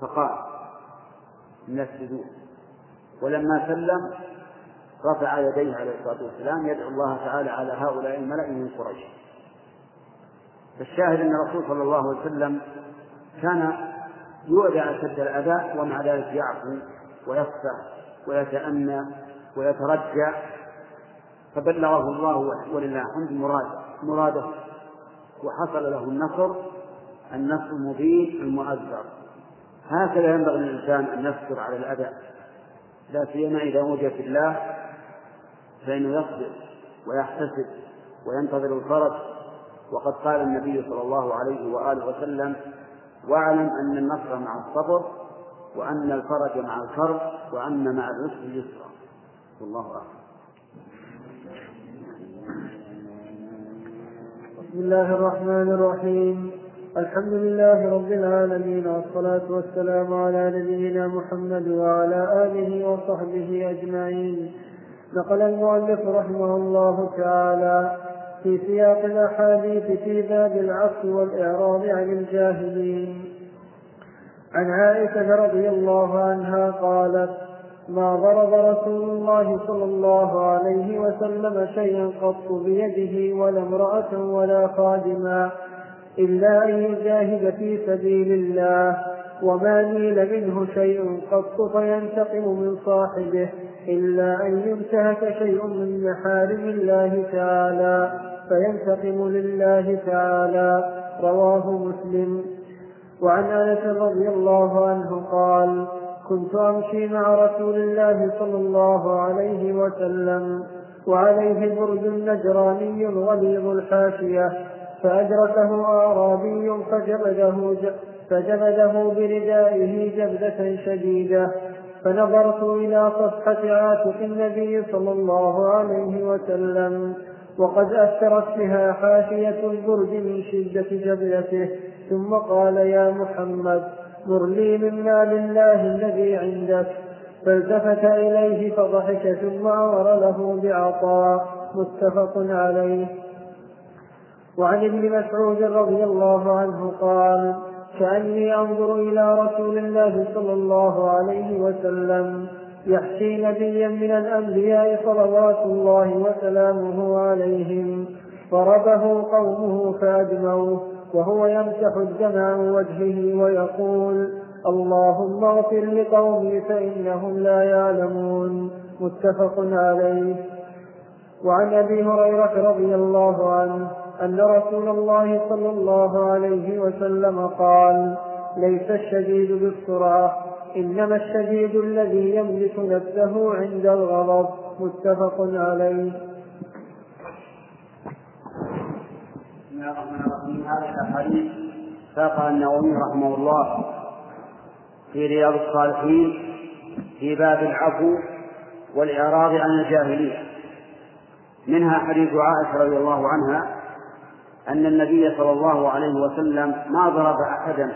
فقال من السجود ولما سلم رفع يديه عليه الصلاة والسلام يدعو الله تعالى على هؤلاء الملأ من قريش. فالشاهد أن الرسول صلى الله عليه وسلم كان يؤذى أشد الأذى ومع ذلك يعفو ويصفح ويتأنى ويترجى فبلغه الله ولله الحمد مراد مراده. وحصل له النصر النصر المبين المؤزر هكذا ينبغي للإنسان أن يصبر على الأذى. لا سيما إذا وجد في الله فإنه يصبر ويحتسب وينتظر الفرج. وقد قال النبي صلى الله عليه وآله وسلم واعلم أن النصر مع الصبر وأن الفرج مع الكرب وأن مع العسر يسرا. والله أعلم. بسم الله الرحمن الرحيم. الحمد لله رب العالمين والصلاة والسلام على نبينا محمد وعلى آله وصحبه أجمعين. نقل المؤلف رحمه الله تعالى في سياق الأحاديث في باب العفو والإعراض عن الجاهلين. عن عائشة رضي الله عنها قالت ما ضرب رسول الله صلى الله عليه وسلم شيئا قط بيده ولا امرأة ولا خادما إلا أن يجاهد في سبيل الله وما نيل منه شيء قط فينتقم من صاحبه إلا أن ينتهك شيء من محارم الله تعالى فينتقم لله تعالى. رواه مسلم. وعن أنس رضي الله عنه قال كنت امشي مع رسول الله صلى الله عليه وسلم وعليه برد نجراني غليظ الحاشية فادركه أعرابي فجبده فجبده بردائه جبدة شديدة فنظرت إلى صفحة عاتق النبي صلى الله عليه وسلم وقد أثرت بها حاشية البرد من شدة جبلته ثم قال يا محمد مر لي من مال الله الذي عندك. فالتفت إليه فضحك ثم أمر له بعطاء. متفق عليه. وعن ابن مسعود رضي الله عنه قال كأني أنظر إلى رسول الله صلى الله عليه وسلم يحكي نبيا من الأنبياء صلوات الله وسلامه عليهم. ضربه قومه فأدموه. وهو يمسح الدم عن وجهه ويقول اللهم اغفر لقومي فإنهم لا يعلمون. متفق عليه. وعن أبي هريرة رضي الله عنه أن رسول الله صلى الله عليه وسلم قال ليس الشديد بالسرعة إنما الشديد الذي يملك نفسه عند الغضب. متفق عليه. الرحيم هذه الاحاديث ساقها النووي رحمه الله في رياض الصالحين في باب العفو والإعراض عن الجاهلية. منها حديث عائشة رضي الله عنها أن النبي صلى الله عليه وسلم ما ضرب أحدا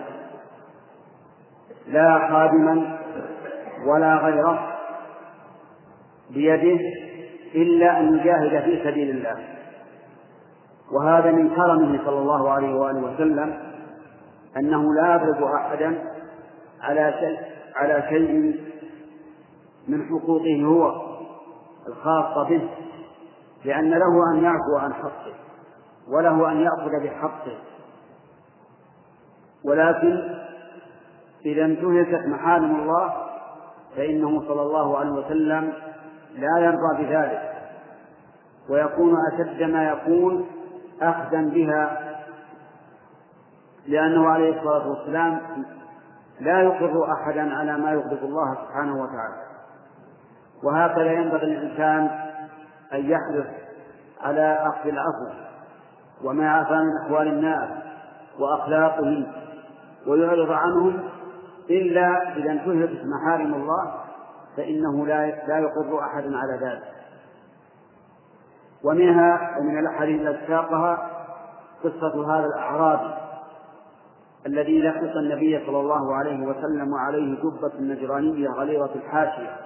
لا خادما ولا غيره بيده إلا أن يجاهد في سبيل الله. وهذا من كرمه صلى الله عليه وآله وسلم أنه لا يضرب أحدا على شيء على شيء من حقوقه هو الخاصة به لأن له أن يعفو عن حقه وله أن يأخذ بحقه. ولكن إذا انتهكت محارم الله فإنه صلى الله عليه وسلم لا يرضى بذلك ويكون أشد ما يكون أخذا بها لأنه عليه الصلاة والسلام لا يقر أحدا على ما يغضب الله سبحانه وتعالى. وهكذا ينبغي للإنسان أن يحرص على أخذ العفو وما عفا من أحوال الناس وأخلاقهم ويعرض عنهم إلا إذا انتهكت محارم الله فإنه لا لا يقر أحدا على ذلك. ومنها ومن الأحاديث التي ساقها قصة هذا الأعرابي الذي لحق النبي صلى الله عليه وسلم وعليه جبة نجرانية غليظة الحاشية.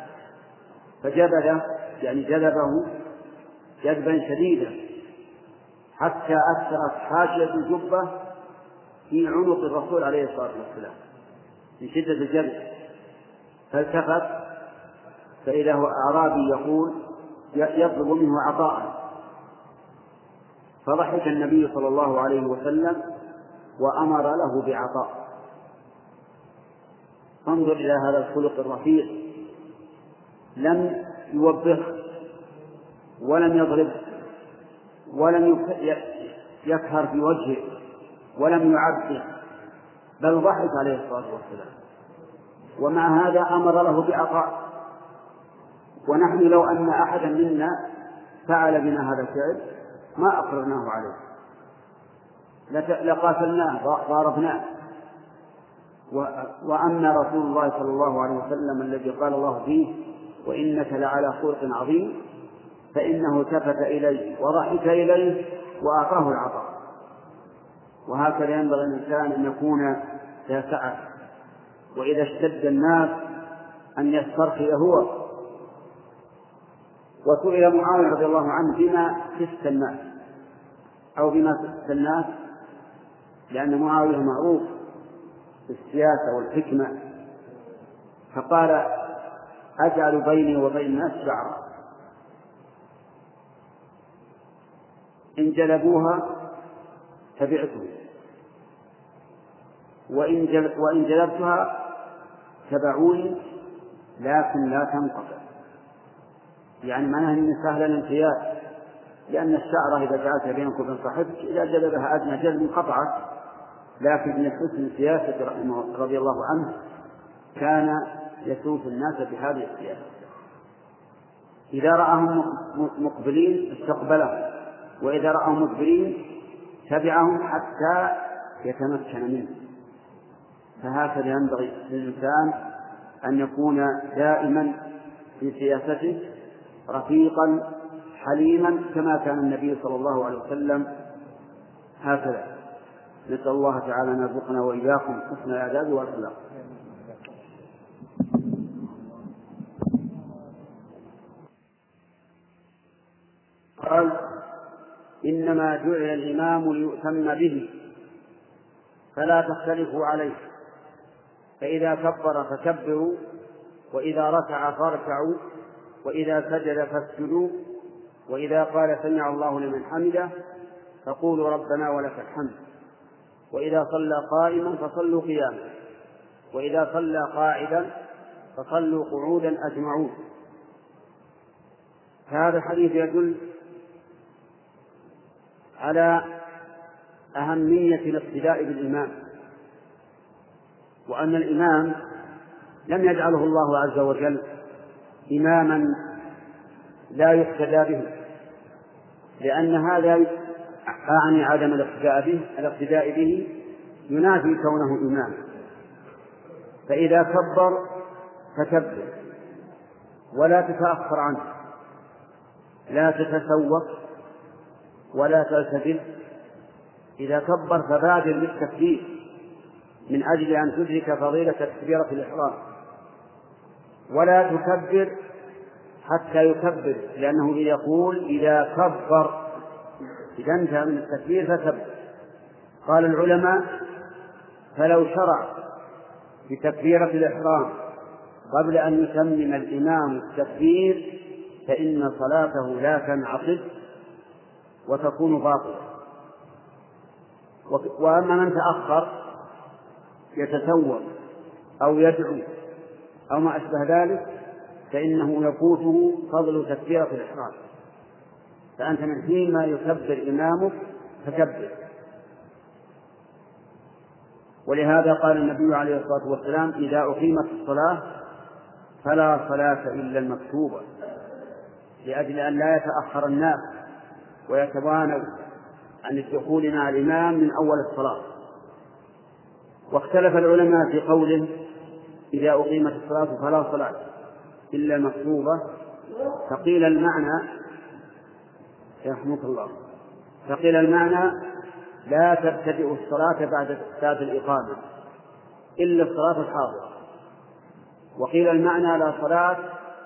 فجبله يعني جذبه جذبا شديدا حتى أثرت حاشية الجبة في عنق الرسول عليه الصلاة والسلام من شدة الجذب. فالتفت فإذا هو أعرابي يقول يطلب منه عطاء. فضحك النبي صلى الله عليه وسلم وأمر له بعطاء. انظر إلى هذا الخلق الرفيع. لم يوبخ ولم يضرب ولم يكهر في وجهه ولم يعبه بل ضحك عليه الصلاة والسلام. ومع هذا أمر له بعطاء. ونحن لو أن أحدا منا فعل بنا هذا الفعل ما أقررناه عليه. لقاتلناه ضاربناه. وأما رسول الله صلى الله عليه وسلم الذي قال الله فيه وإنك لعلى خلق عظيم فإنه التفت إليه وضحك إليه وأعطاه العطاء. وهكذا ينبغي الإنسان أن يكون ذا سعة. وإذا اشتد الناس أن يسترخي هو. وسئل معاوية رضي الله عنه بما كست الناس أو بما كست الناس لأن معاوية معروف بالسياسة والحكمة. فقال أجعل بيني وبين الناس شعرا. إن جلبوها تبعتهم. وإن وإن جلبتها تبعوني لكن لا تنقطع. يعني معناها أن سهل الامتياز لأن الشعرة إذا جعلت بينك وبين صاحبك إذا جلبها أدنى جلب انقطعت لكن من حسن سياسة رحمه رضي الله عنه كان يسوس الناس بهذه السياسة إذا رآهم مقبلين استقبلهم وإذا رآهم مدبرين تبعهم حتى يتمكن منهم فهكذا ينبغي للإنسان أن يكون دائما في سياسته رفيقا حليما كما كان النبي صلى الله عليه وسلم هكذا. نسأل الله تعالى أن يرزقنا وإياكم حسن الآداب والأخلاق. قال إنما جعل الإمام ليؤتم به فلا تختلفوا عليه. فإذا كبر فكبروا وإذا ركع فاركعوا. وإذا سجد فاسجدوا وإذا قال سمع الله لمن حمده فقولوا ربنا ولك الحمد. وإذا صلى قائما فصلوا قياما. وإذا صلى قاعدا فصلوا قعودا أجمعون. هذا الحديث يدل على أهمية الاقتداء بالإمام. وأن الإمام لم يجعله الله عز وجل إماما لا يقتدى به لأن هذا أعني عدم الاقتداء به الاقتداء به ينافي كونه إمام. فإذا كبر فكبر ولا تتأخر عنه لا تتسوق ولا تلتفت إذا كبر فبادر بالتكبير من أجل أن تدرك فضيلة تكبيرة الإحرام. ولا تكبر حتى يكبر لأنه يقول إذا كبر إذا انتهى من التكبير فكبر. قال العلماء فلو شرع بتكبيرة الإحرام قبل أن يتمم الإمام التكبير فإن صلاته لا تنعقد وتكون باطلة. وأما من تأخر يتسوق أو يدعو أو ما أشبه ذلك فإنه يفوته فضل تكبيرة الإحرام. فأنت من حين ما يكبر إمامك فكبر. ولهذا قال النبي عليه الصلاة والسلام إذا أقيمت الصلاة فلا صلاة إلا المكتوبة لأجل أن لا يتأخر الناس ويتوانوا عن الدخول مع الإمام من أول الصلاة. واختلف العلماء في قوله إذا أقيمت الصلاة فلا صلاة إلا المكتوبة فقيل المعنى يرحمك الله. فقيل المعنى لا تبتدئ الصلاة بعد بعد الإقامة إلا الصلاة الحاضرة. وقيل المعنى لا صلاة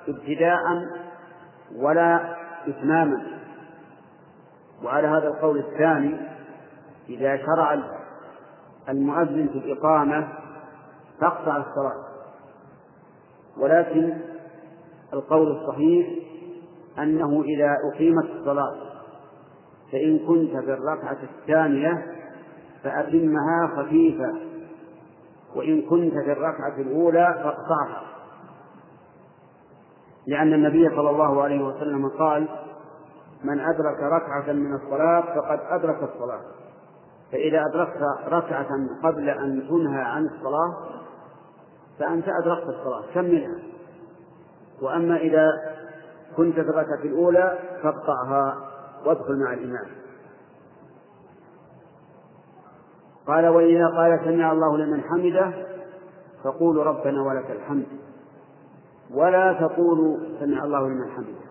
ابتداء ولا إتماما. وعلى هذا القول الثاني إذا شرع المؤذن في الإقامة تقطع الصلاة. ولكن القول الصحيح أنه إذا أقيمت الصلاة فإن كنت في الركعة الثانية فأتمها خفيفة وإن كنت في الركعة الأولى فاقطعها. لأن النبي صلى الله عليه وسلم قال من أدرك ركعة من الصلاة فقد أدرك الصلاة فإذا أدركت ركعة قبل أن تنهى عن الصلاة فأنت أدركت الصلاة كملها وأما إذا كنت في الركعة الأولى فاقطعها وادخل مع الإمام. قال وإذا قال سمع الله لمن حمده فقولوا ربنا ولك الحمد. ولا تقولوا سمع الله لمن حمده.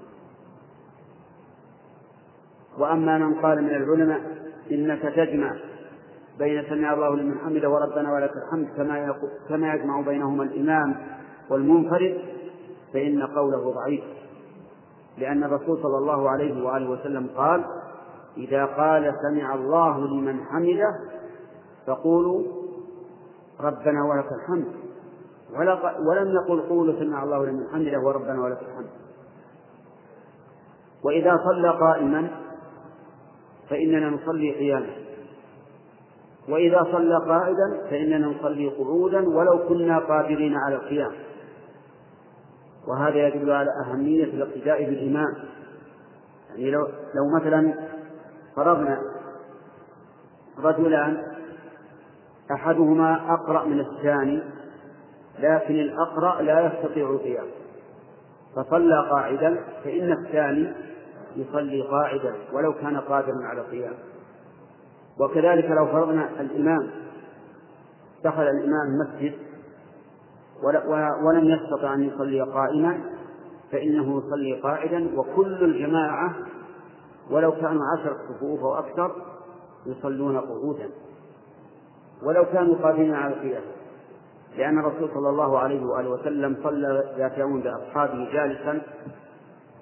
وأما من قال من العلماء إنك تجمع بين سمع الله لمن حمده وربنا ولك الحمد كما كما يجمع بينهما الإمام والمنفرد فإن قوله ضعيف. لأن الرسول صلى الله عليه وآله وسلم قال إذا قال سمع الله لمن حمده فقولوا ربنا ولك الحمد. ولم يقل قولوا سمع الله لمن حمده وربنا ولك الحمد. وإذا صلى قائما فإننا نصلي قياما. وإذا صلى قائدا فإننا نصلي قعودا ولو كنا قادرين على القيام. وهذا يدل على أهمية الاقتداء بالإمام يعني لو لو مثلا فرضنا رجلان أحدهما أقرأ من الثاني لكن الأقرأ لا يستطيع القيام. فصلى قاعدا فإن الثاني يصلي قاعدا ولو كان قادرا على القيام. وكذلك لو فرضنا الإمام دخل الإمام المسجد ولم يستطع أن يصلي قائما فإنه يصلي قاعدا وكل الجماعة ولو كانوا عشرة صفوف أو أكثر يصلون قعودا. ولو كانوا قادرين على القيام. لأن الرسول صلى الله عليه وآله وسلم صلى ذات يوم بأصحابه جالسا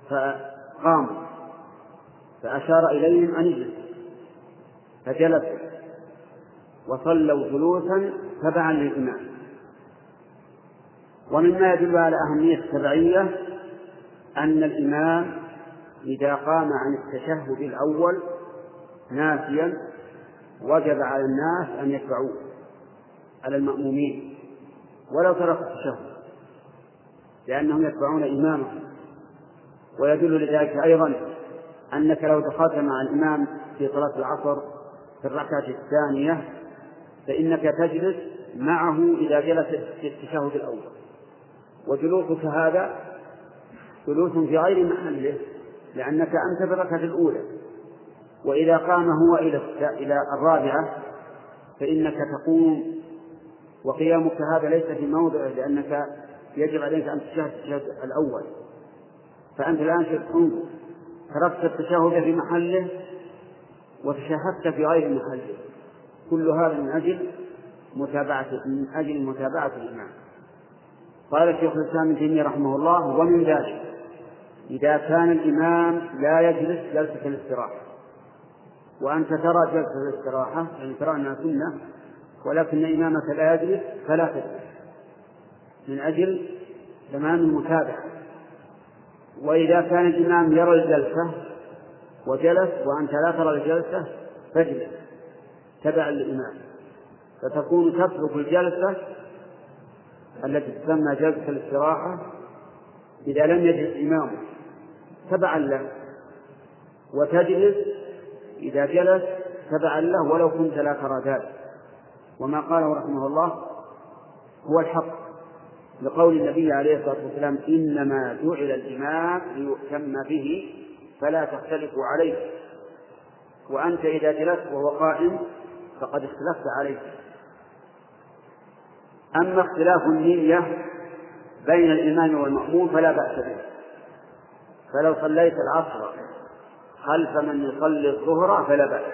فقاموا فأشار إليهم أن يجلسوا. فجلسوا وصلوا جلوسا تبعا للإمام. ومما يدل على أهمية التبعية أن الإمام إذا قام عن التشهد الأول ناسيا وجب على الناس أن يتبعوه على المأمومين ولو تركوا التشهد لأنهم يتبعون إمامهم ويدل لذلك أيضا أنك لو دخلت مع الإمام في صلاة العصر في الركعة الثانية فإنك تجلس معه إذا جلس في التشهد الأول. وجلوسك هذا جلوس في غير محله لأنك أنت في الركعة الأولى. وإذا قام هو إلى إلى الرابعة فإنك تقوم. وقيامك هذا ليس في موضعه لأنك يجب عليك أن تشاهد التشهد الأول. فأنت الآن انظر تركت التشهد في محله وتشهدت في غير محله كل هذا من أجل متابعة من أجل متابعة الإمام. قال الشيخ الإسلام ابن تيمية رحمه الله ومن ذلك إذا كان الإمام لا يجلس جلسة الاستراحة. وأنت ترى جلسة الاستراحة يعني ترى أنها سنة ولكن إمامك لا يجلس فلا تجلس. من أجل تمام المتابعة. وإذا كان الإمام يرى الجلسة وجلس وأنت لا ترى الجلسة فاجلس تبعا للإمام فتكون تترك الجلسة التي تسمى جلسة الاستراحة إذا لم يجلس إمامه تبعا له. وتجلس إذا جلس تبعا له ولو كنت لا ترى ذلك. وما قاله رحمه الله هو الحق لقول النبي عليه الصلاة والسلام إنما جعل الإمام ليؤتم به فلا تختلفوا عليه. وأنت إذا جلست وهو قائم فقد اختلفت عليه. أما اختلاف النية بين الإمام والمأموم فلا بأس به. فلو صليت العصر خلف من يصلي الظهر فلا بأس.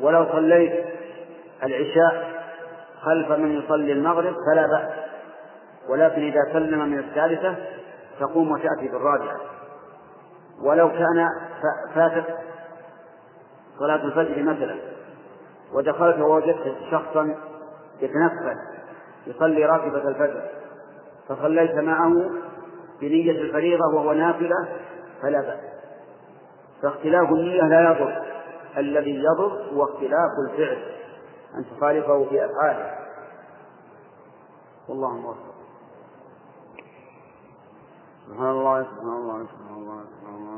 ولو صليت العشاء خلف من يصلي المغرب فلا بأس. ولكن إذا سلم من الثالثة تقوم وتأتي بالرابعة. ولو كان فاتت صلاة الفجر مثلا ودخلت ووجدت شخصا يتنفل يصلي راتبة الفجر فصليت معه بنية الفريضة وهو نافلة فلا بأس. فاختلاف النية لا يضر الذي يضر هو اختلاف الفعل أن تخالفه في أفعاله. والله موفق. سبحان الله سبحان الله سبحان الله سبحان الله.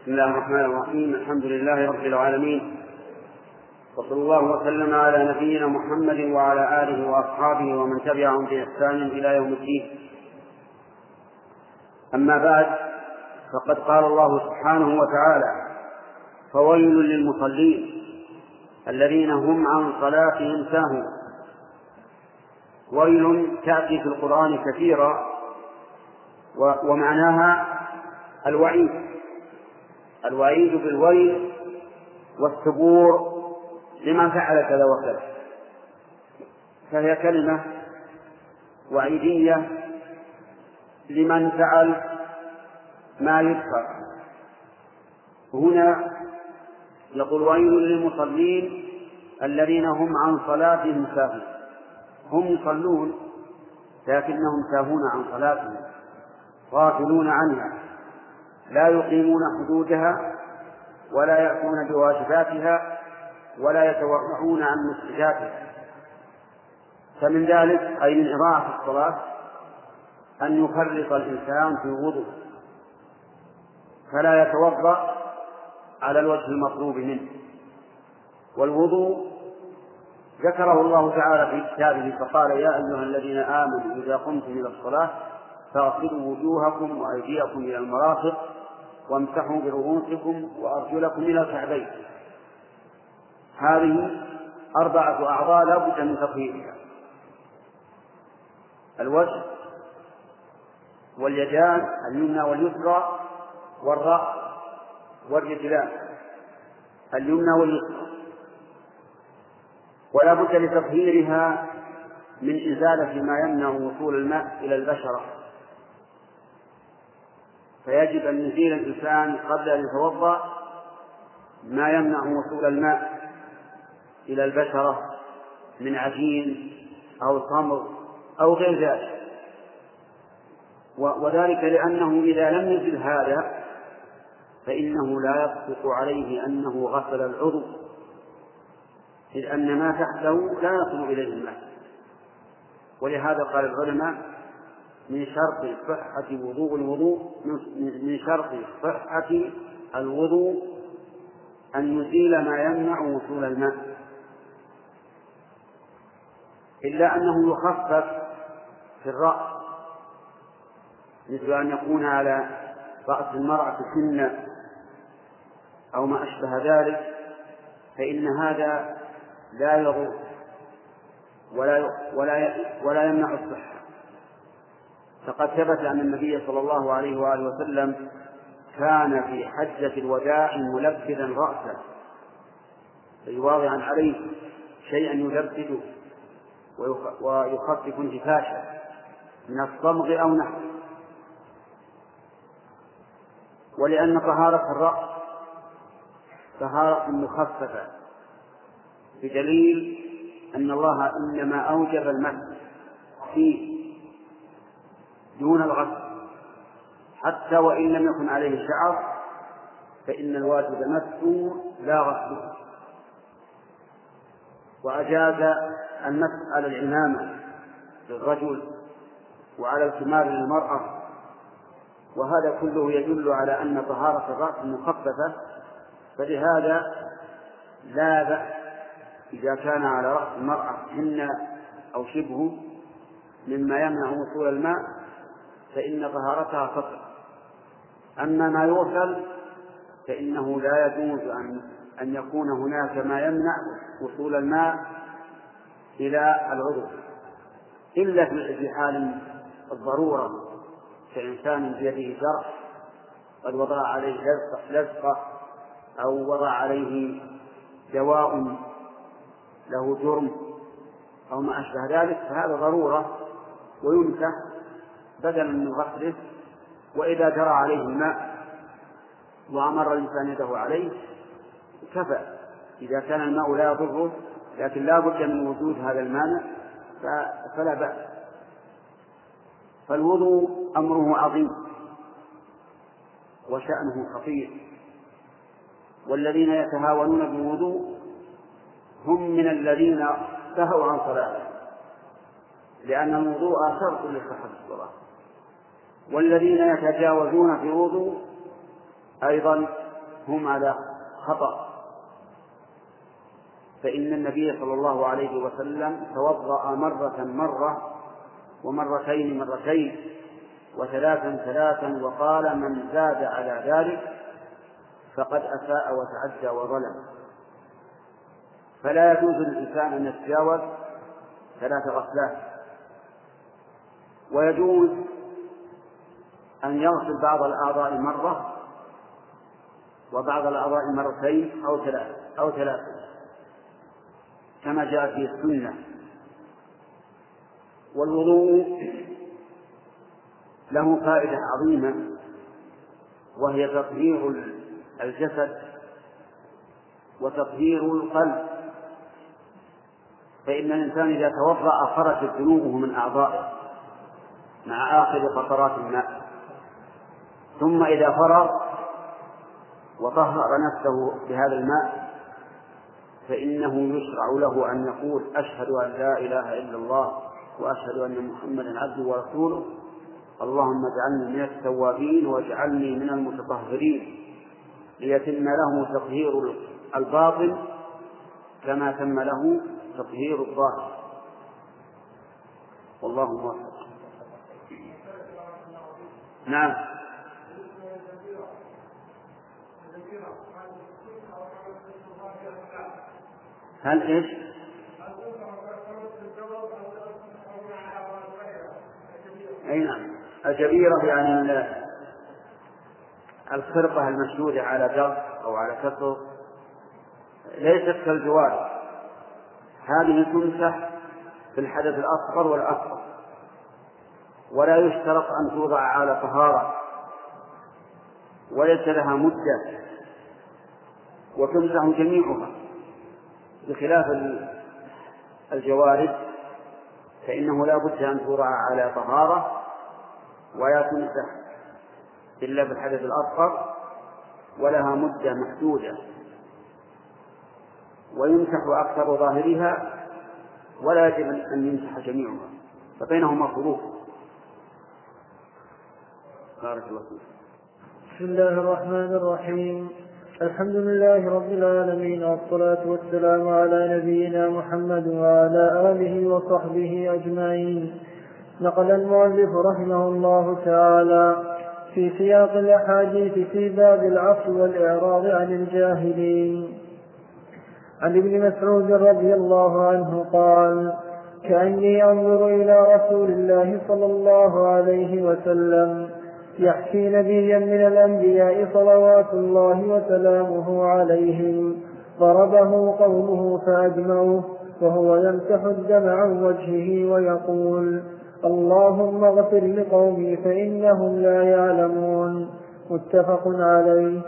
بسم الله الرحمن الرحيم. الحمد لله رب العالمين. وصلى الله وسلم على نبينا محمد وعلى آله وأصحابه ومن تبعهم بإحسان إلى يوم الدين. أما بعد فقد قال الله سبحانه وتعالى فويل للمصلين الذين هم عن صلاتهم ساهون. ويل تأتي في القرآن كثيرا ومعناها الوعيد. الوعيد بالويل والثبور لمن فعل كذا وكذا. فهي كلمة وعيدية لمن فعل ما يذكر. هنا يقول ويل للمصلين الذين هم عن صلاتهم ساهون. هم يصلون لكنهم ساهون عن صلاتهم غافلون عنها. لا يقيمون حدودها ولا يأتون بواجباتها ولا يتورعون عن مسجداتها فمن ذلك أي من إضاعة الصلاة أن يفرط الإنسان في وضوء فلا يتوضأ على الوجه المطلوب منه. والوضوء ذكره الله تعالى في كتابه فقال يا أيها الذين آمنوا إذا قمتم إلى الصلاة فاغسلوا وجوهكم وأيديكم إلى المرافق وامسحوا برؤوسكم وأرجلكم إلى الكعبين. هذه أربعة أعضاء لا بد من تطهيرها الوجه واليدان اليمنى واليسرى والرأس والرجلان اليمنى واليسرى. ولا بد لتطهيرها من إزالة ما يمنع وصول الماء إلى البشرة. فيجب أن يزيل الإنسان قبل أن يتوضأ ما يمنع وصول الماء إلى البشرة من عجين أو تمر أو غير ذلك. وذلك لأنه إذا لم يزل هذا فإنه لا يصدق عليه أنه غسل العضو إذ أن ما تحته لا يصل إليه الماء. ولهذا قال العلماء من شرط صحة وضوء الوضوء من شرط صحة الوضوء أن يزيل ما يمنع وصول الماء. إلا أنه يخفف في الرأس مثل أن يكون على رأس المرأة سنة أو ما أشبه ذلك فإن هذا لا يضر ولا ولا ولا يمنع الصحة. فقد ثبت أن النبي صلى الله عليه وآله وسلم كان في حجة الوداع ملبدا رأسه. أي واضعا عليه شيئا يلبده ويخفف انتفاشه من الصمغ أو نحوه. ولأن طهارة الرأس طهارة مخففة بدليل أن الله إنما أوجب المسح فيه دون الغسل. حتى وإن لم يكن عليه شعر فإن الواجب مسحه لا غسله. وأجاز المسح على العمامة للرجل وعلى الكمال للمرأة. وهذا كله يدل على أن طهارة الرأس مخففة. فلهذا لا بأس إذا كان على رأس المرأة هن أو شبه مما يمنع وصول الماء فإن طهارتها تطهر أما ما يغسل فإنه لا يجوز أن أن يكون هناك ما يمنع وصول الماء إلى العضو. إلا في حال الضرورة كإنسان بيده زرع قد وضع عليه لزقة أو وضع عليه دواء له جرم أو ما أشبه ذلك فهذا ضرورة ويمسح بدلا من غسله وإذا جرى عليه الماء وأمر الإنسان يده عليه كفى. إذا كان الماء لا يضره لكن لا بد من وجود هذا المانع فلا بأس. فالوضوء أمره عظيم وشأنه خطير. والذين يتهاونون بالوضوء هم من الذين سهوا عن صلاته لأن الوضوء شرط لصحة الصلاة. والذين يتجاوزون في الوضوء أيضا هم على خطأ. فإن النبي صلى الله عليه وسلم توضأ مرة مرة ومرتين مرتين وثلاثا ثلاثا وقال من زاد على ذلك فقد أساء وتعدى وظلم. فلا يجوز للإنسان أن يتجاوز ثلاث غسلات. ويجوز أن يغسل بعض الأعضاء مرة وبعض الأعضاء مرتين أو ثلاث أو ثلاثة كما جاء في السنة. والوضوء له فائدة عظيمة وهي تطهير الجسد وتطهير القلب. فإن الإنسان إذا توضأ خرجت ذنوبه من أعضائه مع آخر قطرات الماء. ثم إذا فرغ وطهر نفسه بهذا الماء فإنه يشرع له أن يقول أشهد أن لا إله إلا الله وأشهد أن محمدا عبده ورسوله. اللهم اجعلني من التوابين واجعلني من المتطهرين. ليتم له تطهير الباطن كما تم له تطهير الظاهر. والله موفق. نعم. هل إيش؟ أي نعم. الجبيرة يعني الخرقة المشدودة على درب أو على كسر. ليست كالجوار. هذه تمسح في الحدث الأصغر والأكبر ولا يشترط أن توضع على طهارة. وليس لها مدة. وتمسح جميعها. بخلاف الجوارب فإنه لا بد أن توضع على طهارة ولا تمسح إلا بالحدث الأصغر ولها مدة محدودة. ويمسح أكثر ظاهرها ولا يجب أن يمسح جميعها فبينهما فروق بارك الله فيك. بسم الله الرحمن الرحيم. الحمد لله رب العالمين والصلاة والسلام على نبينا محمد وعلى آله وصحبه أجمعين. نقل المؤلف رحمه الله تعالى في سياق الأحاديث في باب العفو والإعراض عن الجاهلين. عن ابن مسعود رضي الله عنه قال كأني أنظر إلى رسول الله صلى الله عليه وسلم يحكي نبيا من الأنبياء صلوات الله وسلامه عليهم. ضربه قومه فأجمعوه وهو يمسح الدم عن وجهه ويقول اللهم اغفر لقومي فإنهم لا يعلمون. متفق عليه.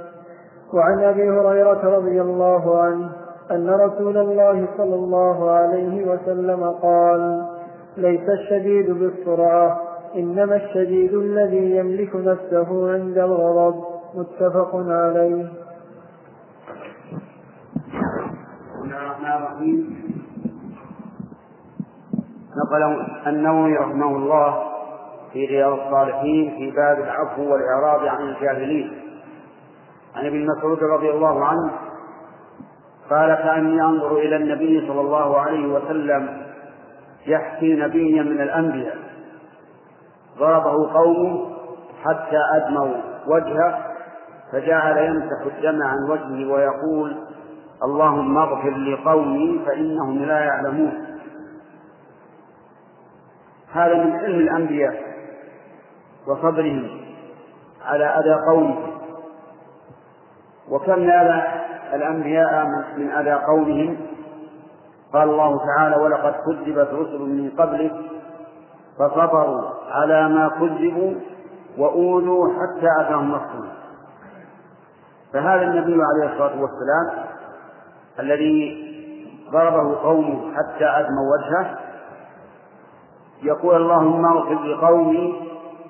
وعن أبي هريرة رضي الله عنه أن رسول الله صلى الله عليه وسلم قال ليس الشديد بالسرعة إنما الشديد الذي يملك نفسه عند الغضب. متفق عليه. بسم الله الرحمن الرحيم. نقل النووي رحمه الله في رياض الصالحين في باب العفو والإعراض عن الجاهلين. عن ابن مسعود رضي الله عنه قال كأني أنظر إلى النبي صلى الله عليه وسلم يحكي نبيا من الأنبياء. ضربه قومه حتى أدموا وجهه فجعل يمسح الدم عن وجهه ويقول اللهم اغفر لقومي فإنهم لا يعلمون. هذا من علم الأنبياء وصبرهم على أذى قومه. وكم نال الأنبياء من أذى قومهم؟ قال الله تعالى ولقد كذبت رسل من قبلك فصبروا على ما كذبوا وأوذوا حتى أتاهم نصرنا فهذا النبي عليه الصلاة والسلام الذي ضربه قومه حتى أدموا وجهه يقول اللهم اغفر لقومي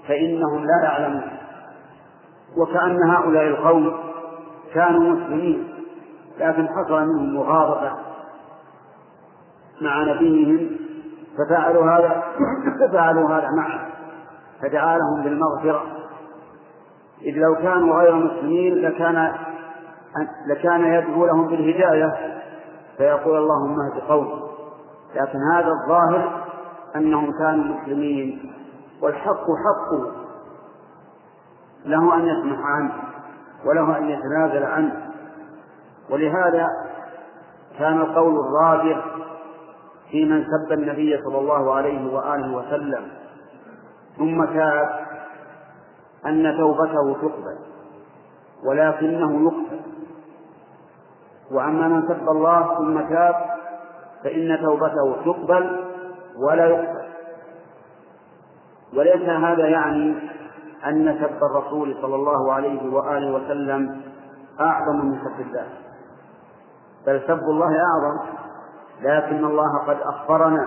فإنهم لا يعلمون. وكأن هؤلاء القوم كانوا مسلمين لكن حصل منهم مغاضبة مع نبيهم ففعلوا هذا ففعلوا هذا معه فدعا لهم بالمغفرة. إذ لو كانوا غير مسلمين لكان لكان يدعو لهم بالهداية. فيقول اللهم اهد قومي. لكن هذا الظاهر أنهم كانوا مسلمين والحق حقه. له أن يسمح عنه وله أن يتنازل عنه. ولهذا كان القول الراجح في من سب النبي صلى الله عليه وآله وسلم. ثم تاب أن توبته تقبل ولكنه يقبل. وأما من سب الله ثم تاب فإن توبته تقبل ولا يقبل. وليس هذا يعني أن سب الرسول صلى الله عليه وآله وسلم أعظم من سب الله. بل سب الله أعظم لكن الله قد أخبرنا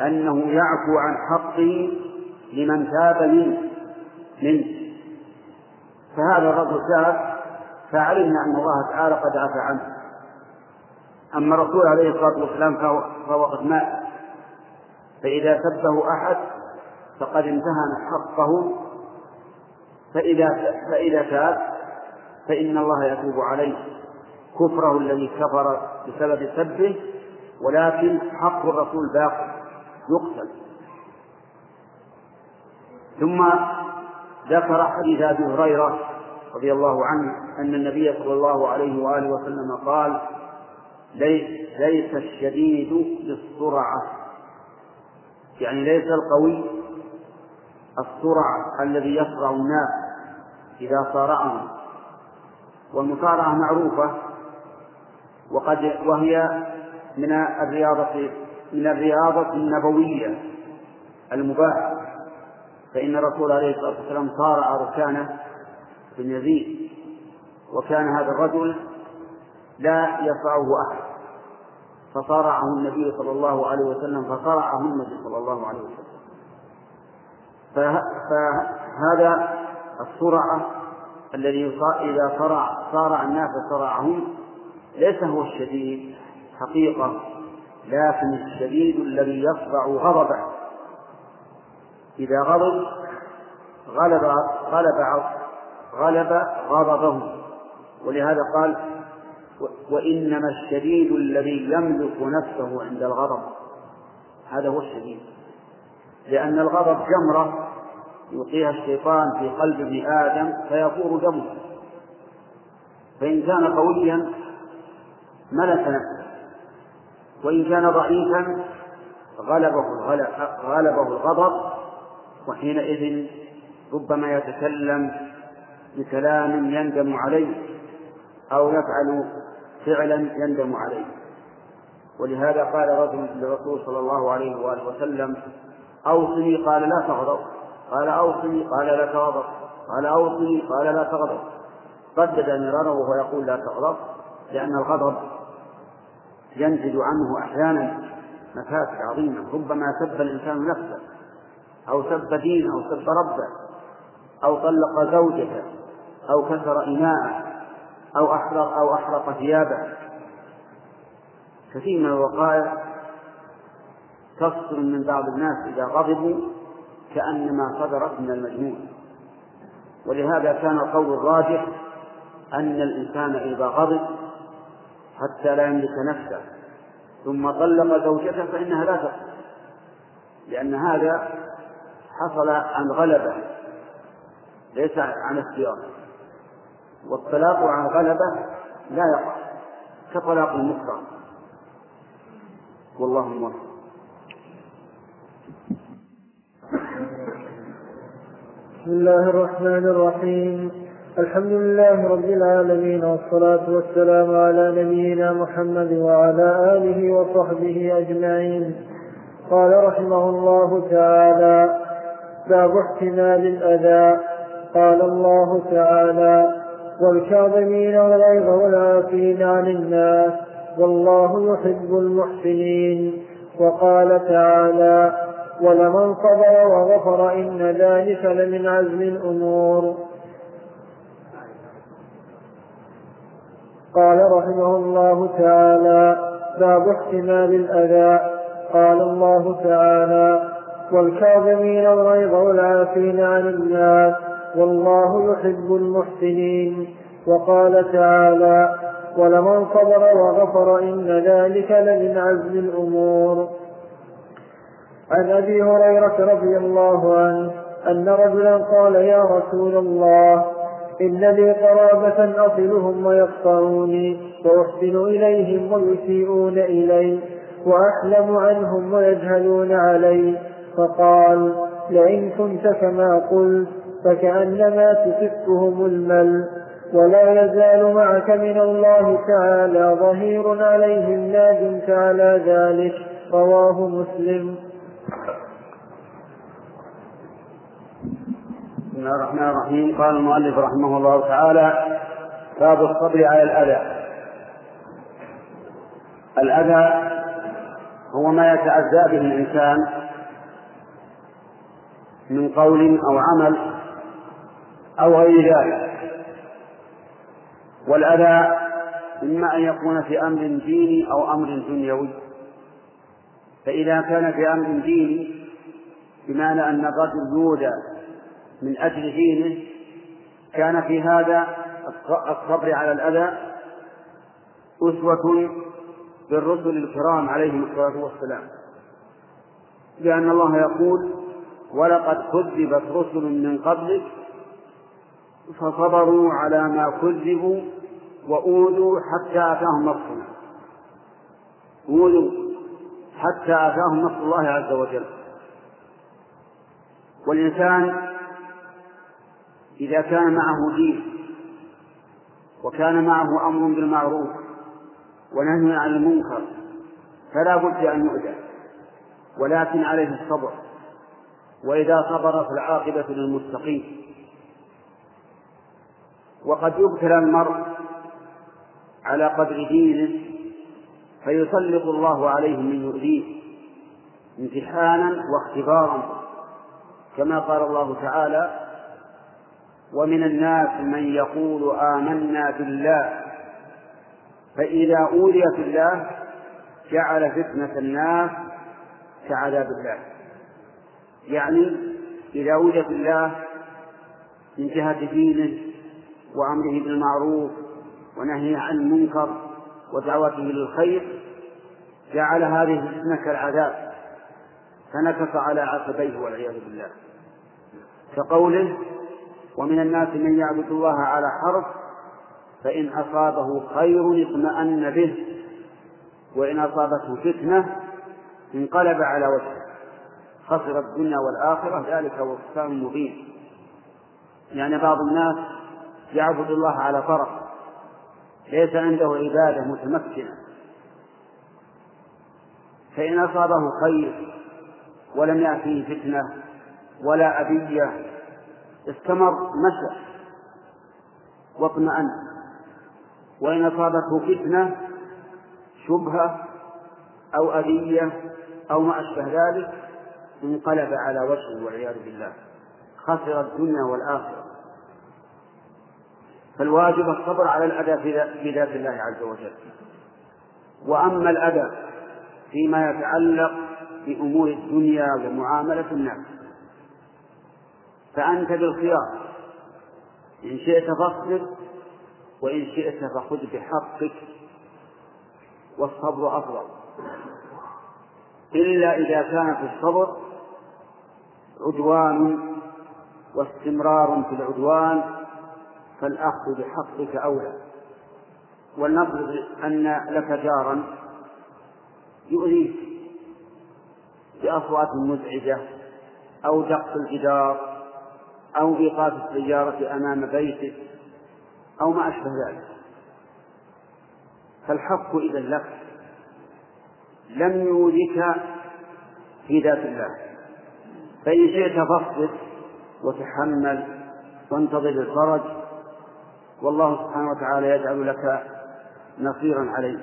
أنه يعفو عن حقه لمن تاب منه منه فهذا الرجل تاب فعلمنا أن الله تعالى قد عفى عنه. أما الرسول عليه الصلاة والسلام فهو قد مات. فإذا سبه أحد فقد امتهن حقه. فإذا فإذا تاب فإن الله يتوب عليه. كفره الذي كفر بسبب سبه ولكن حق الرسول باقي يقتل. ثم ذكر حديث أبي هريرة رضي الله عنه أن النبي صلى الله عليه وآله وسلم قال ليس الشديد بالسرعة. يعني ليس القوي السرعة الذي يسرع الناس إذا صارعهم. والمصارعة معروفة وقد وهي من الرياضة من الرياضة النبوية المباحة. فإن الرسول عليه الصلاة والسلام صارع ركانه بن يزيد وكان هذا الرجل لا يصرعه أحد. فصارعه النبي صلى الله عليه وسلم فصرعه النبي صلى الله عليه وسلم. فهذا الصرعة الذي إذا صرع صارع الناس صرعهم ليس هو الشديد حقيقة لكن الشديد الذي يصرع غضبه. إذا غضب غلب غلب غلب غضبه. ولهذا قال وإنما الشديد الذي يملك نفسه عند الغضب. هذا هو الشديد. لأن الغضب جمرة يلقيها الشيطان في قلب ابن آدم فيفور دمه. فإن كان قويا ملك نفسه. وإن كان ضعيفا غلبه غلبه الغضب. وحينئذ ربما يتكلم بكلام يندم عليه أو يفعل فعلا يندم عليه. ولهذا قال رجل للرسول صلى الله عليه وآله وسلم أوصني قال لا تغضب قال أوصني قال لا تغضب قال أوصني قال لا تغضب. ردد مرارا وهو يقول لا تغضب لأن الغضب ينتج عنه أحيانا مفاسد عظيمة ربما سب الإنسان نفسه. أو سب دينه أو سب ربه أو طلق زوجته أو كسر إناءه أو أحرق أو أحرق ثيابه. كثير من الوقائع تصدر من بعض الناس إذا غضبوا كأنما صدرت من المجنون. ولهذا كان القول الراجح أن الإنسان إذا غضب حتى لا يملك نفسه ثم طلق زوجته فإنها لا تصل لأن هذا حصل عن غلبة ليس عن اختيار. والطلاق عن غلبة لا يقع كطلاق المكره والله موفق. بسم الله الرحمن الرحيم. الحمد لله رب العالمين والصلاة والسلام على نبينا محمد وعلى آله وصحبه أجمعين. قال رحمه الله تعالى باب احتمال الأذى قال الله تعالى والكاظمين الغيظ والعافين عن الناس والله يحب المحسنين. وقال تعالى ولمن صبر وغفر إن ذلك لمن عزم الأمور. قال رحمه الله تعالى باب احتمال الأذى قال الله تعالى والكاظمين الغيظ والعافين عن الناس والله يحب المحسنين. وقال تعالى ولمن صبر وغفر إن ذلك لمن عزم الأمور. عن أبي هريرة رضي الله عنه أن رجلا قال يا رسول الله إن لي قرابة أصلهم ويقطعوني وأحسن إليهم ويسيئون إلي وأحلم عنهم ويجهلون علي فقال لئن كنت كما قلت فكأنما تسفهم المل ولا يزال معك من الله تعالى ظهير عليهم لا دمت على ذلك رواه مسلم. بسم الله الرحمن الرحيم. قال المؤلف رحمه الله تعالى باب الصبر على الأذى. الأذى هو ما يتعزى به الإنسان من قول أو عمل أو غير ذلك. والأذى إما أن يكون في أمر ديني أو أمر دنيوي. فإذا كان في أمر ديني بمعنى أن الرجل يودى من أجل دينه كان في هذا الصبر على الأذى أسوة بالرسل الكرام عليهم الصلاة والسلام. لأن الله يقول ولقد كذبت رسل من قبلك فصبروا على ما كذبوا وأوذوا حتى أتاهم نصرنا أوذوا حتى أتاهم نصر الله عز وجل. والإنسان إذا كان معه دين وكان معه أمر بالمعروف ونهي عن المنكر فلا بد أن يؤذى ولكن عليه الصبر. وإذا صبر فالعاقبة للمتقين. وقد يبتلى المرء على قدر دينه فيسلط الله عليه من يؤذيه امتحانا واختبارا كما قال الله تعالى ومن الناس من يقول آمنا بالله فإذا أوذي في الله جعل فتنة الناس كعذاب الله. يعني إذا في الله من جهة دينه وأمره بالمعروف ونهيه عن المنكر ودعوته للخير جعل هذه الفتنة كالعذاب فنكص على عقبيه والعياذ بالله. كقوله ومن الناس من يعبد الله على حرف فإن أصابه خير اطمأن به وإن أصابته فتنة انقلب على وجهه. خسر الدنيا والآخرة ذلك هو الخسران مبين يعني بعض الناس يعبد الله على طرف ليس عنده عبادة متمكنة. فإن أصابه خير ولم يأتيه فتنة ولا أذية استمر مشى واطمأن. وإن أصابته فتنة شبهة أو أذية أو ما أشبه ذلك انقلب على وجهه والعياذ بالله. خسر الدنيا والآخرة. فالواجب الصبر على الأذى في ذات الله عز وجل. وأما الأذى فيما يتعلق بأمور الدنيا ومعاملة الناس. فأنت بالخيار. إن شئت فاصبر وإن شئت فخذ بحقك والصبر أفضل. إلا إذا كان في الصبر عدوان واستمرار في العدوان فالأخذ بحقك أولى. ولنفرض أن لك جارا يؤذيك بأصوات مزعجة أو دق الجدار أو إيقاف السيارة أمام بيتك أو ما أشبه ذلك. فالحق إذا لك لم يوذك في ذات الله. فإن شئت فاصبر وتحمل وانتظر الفرج والله سبحانه وتعالى يجعل لك نصيرا عليه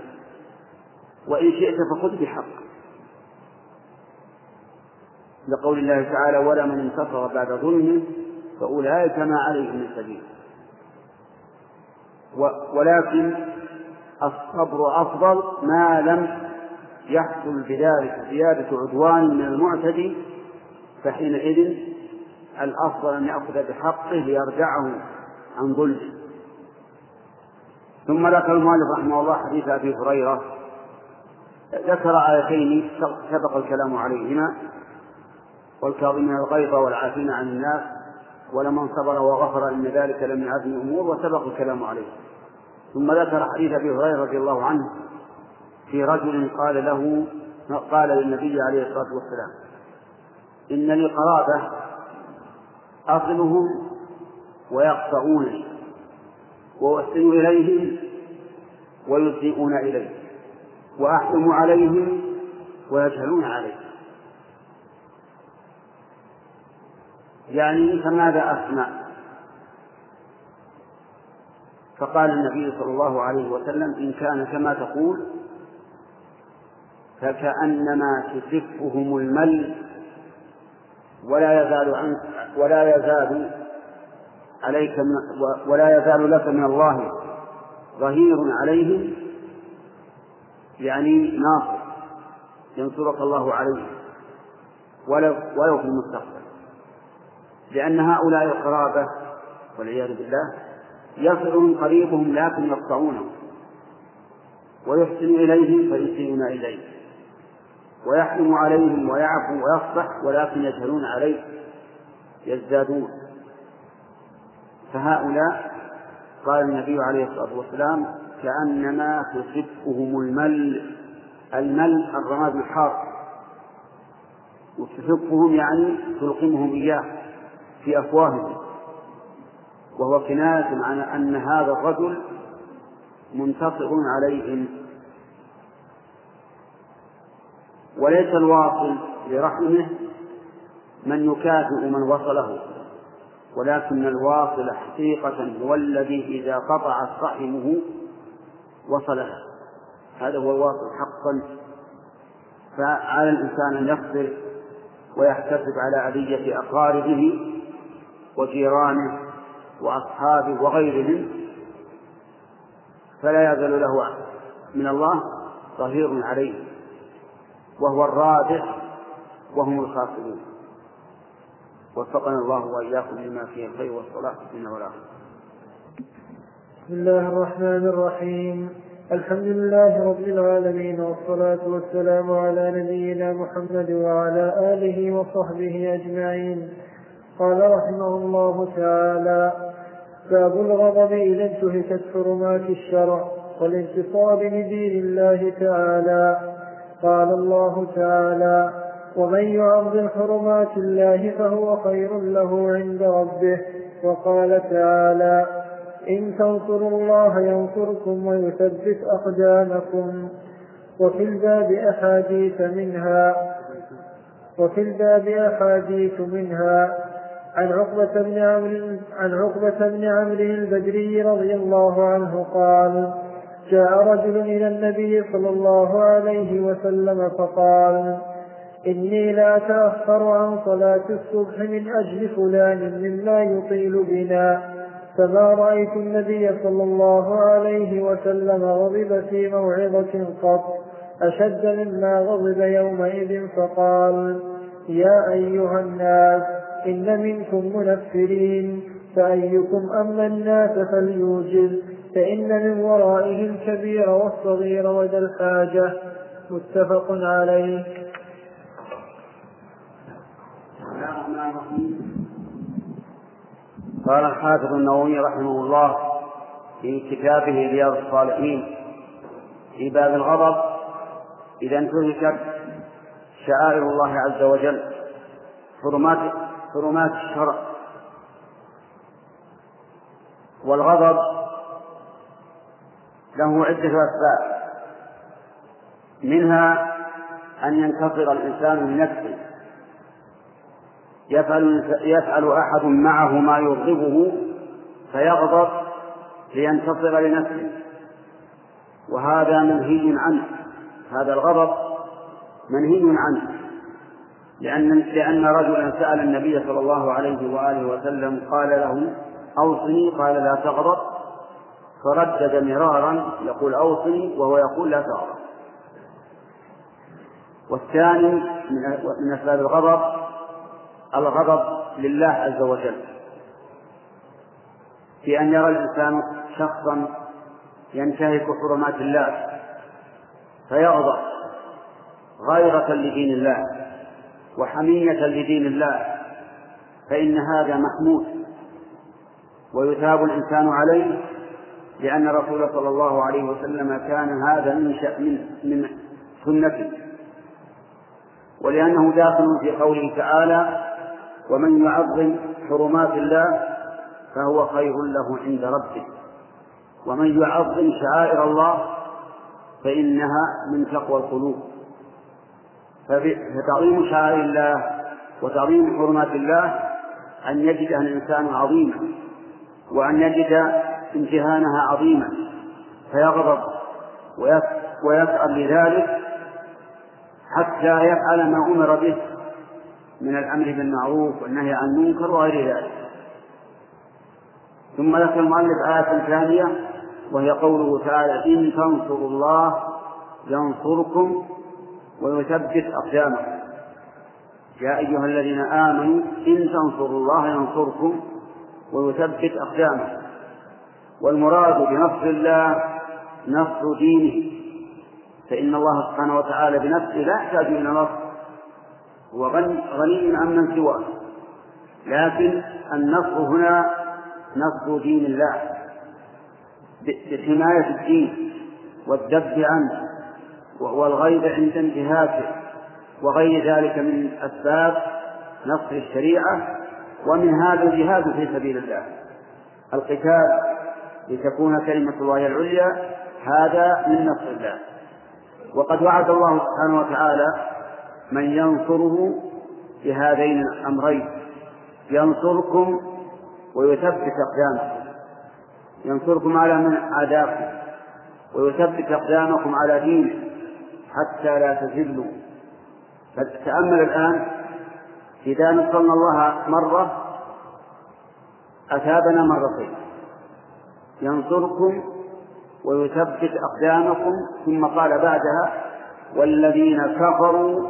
وإن شئت فخذ بحق. لقول الله تعالى ولا من انتصر بعد ظلمه فأولئك ما عليهم من سبيل. ولكن الصبر أفضل ما لم يحصل بذلك زيادة عدوان من المعتدي فحينئذ الأفضل أن يأخذ بحقه ليرجعه عن ظلمه. ثم ذكر المؤلف رحمه الله حديث أبي هريرة ذكر آيتين سبق الكلام عليهما والكاظمين الغيظ والعافين عن الناس ولمن صبر وغفر إن ذلك لمن عزم الأمور وسبق الكلام عليه. ثم ذكر حديث أبي هريرة رضي الله عنه في رجل قال له قال للنبي عليه الصلاة والسلام إن لي قرابة أصلهم ويقطعونني وأحسن إليهم ويسيئون إلي وأحكم عليهم ويجهلون علي يعني فماذا أصنع؟ فقال النبي صلى الله عليه وسلم إن كان كما تقول فكأنما تسفهم المل ولا يزال عنك ولا يزال عليك من ولا يزال لك من الله ظهير عليهم يعني ناصر ينصرك الله عليه ولو ولو في المستقبل. لأن هؤلاء القرابة والعياذ بالله يصلهم قريبهم لكن يقطعونه ويحسن إليهم فيسيئون إليه. ويحلم عليهم ويعفو ويصفح ولكن يجهلون عليه يزدادون. فهؤلاء قال النبي عليه الصلاة والسلام كأنما تصفهم المل المل الرماد الحار. وتصفهم يعني تلقمهم إياه في أفواههم. وهو كناية عن أن هذا الرجل منتصر عليهم. وليس الواصل لرحمه من يكافئ من وصله ولكن الواصل حقيقة هو الذي إذا قطعت رحمه وصلها. هذا هو الواصل حقا. فعلى الإنسان أن يصبر ويحتسب على أذية أقاربه وجيرانه وأصحابه وغيرهم فلا يزال له من الله ظهير عليه. وهو الرابح وهم الخاسرون. وفقنا الله وإياكم لما فيه الخير والصلاح الدنيا والآخرة. بسم الله الرحمن الرحيم. الحمد لله رب العالمين والصلاة والسلام على نبينا محمد وعلى آله وصحبه أجمعين. قال رحمه الله تعالى باب الغضب إذا انتهكت حرمات الشرع والانتصاب لدين الله تعالى. قال الله تعالى ومن يعظم حرمات الله فهو خير له عند ربه. وقال تعالى إن تنصروا الله ينصركم ويثبت أقدامكم. وفي الباب أحاديث منها وفي الباب أحاديث منها عن عقبة بن عمرو عن عقبة بن عمرو البدري رضي الله عنه قال جاء رجل إلى النبي صلى الله عليه وسلم فقال إني لا أتأخر عن صلاة الصبح من أجل فلان مما يطيل بنا فما رأيت النبي صلى الله عليه وسلم غضب في موعظة قط أشد مما غضب يومئذ فقال يا أيها الناس إن منكم منفرين فأيكم أما الناس فليوجز فإن من ورائه الكبير والصغير وذا الحاجة. متفق عليه. قال الحافظ النووي رحمه الله في كتابه رياض الصالحين في باب الغضب إذا انتهكت شعائر الله عز وجل حرمات حرمات الشرع والغضب له عدة أسباب. منها أن ينتصر الإنسان لنفسه يفعل يفعل أحد معه ما يغضبه فيغضب لينتصر لنفسه. وهذا منهي عنه. هذا الغضب منهي عنه. لأن لأن رجلا سأل النبي صلى الله عليه وآله وسلم قال له أوصني. قال لا تغضب. فردد مرارا يقول أوصني وهو يقول لا تغضب والثاني من أسباب الغضب الغضب لله عز وجل. في أن يرى الإنسان شخصا ينتهك حرمات الله فيغضب غيرة لدين الله وحمية لدين الله فإن هذا محمود ويثاب الإنسان عليه لأن الرسول صلى الله عليه وسلم كان هذا من من من سنته. ولأنه داخل في قوله تعالى ومن يعظم حرمات الله فهو خير له عند ربه. ومن يعظم شعائر الله فإنها من تقوى القلوب. فتعظيم شعائر الله وتعظيم حرمات الله أن يجدها الإنسان عظيما وأن يجد امتهانها عظيما. فيغضب ويفعل لذلك حتى يفعل ما أمر به من الأمر بالمعروف والنهي عن المنكر وغير ذلك. ثم ذكر المؤلف آية ثانية وهي قوله تعالى إن تنصروا الله ينصركم ويثبت أقدامكم. يا أيها الذين آمنوا إن تنصروا الله ينصركم ويثبت أقدامكم. والمراد بنصر الله نصر دينه. فإن الله سبحانه وتعالى بنفسه لا يحتاج إلى نصر. هو غني عمن سواه. لكن النصر هنا نصر دين الله. بحماية الدين والذب عنه والغيب عند انتهاكه. وغير ذلك من أسباب نصر الشريعة. ومن هذا الجهاد في سبيل الله. القتال لتكون كلمة الله العليا هذا من نصر الله. وقد وعد الله سبحانه وتعالى من ينصره بهذين الأمرين. ينصركم ويثبت أقدامكم. ينصركم على من عاداكم ويثبت أقدامكم على دينه حتى لا تزلوا. فتأمل الآن إذا نصرنا الله مرة أثابنا مرتين. ينصركم ويثبت أقدامكم ثم قال بعدها والذين كفروا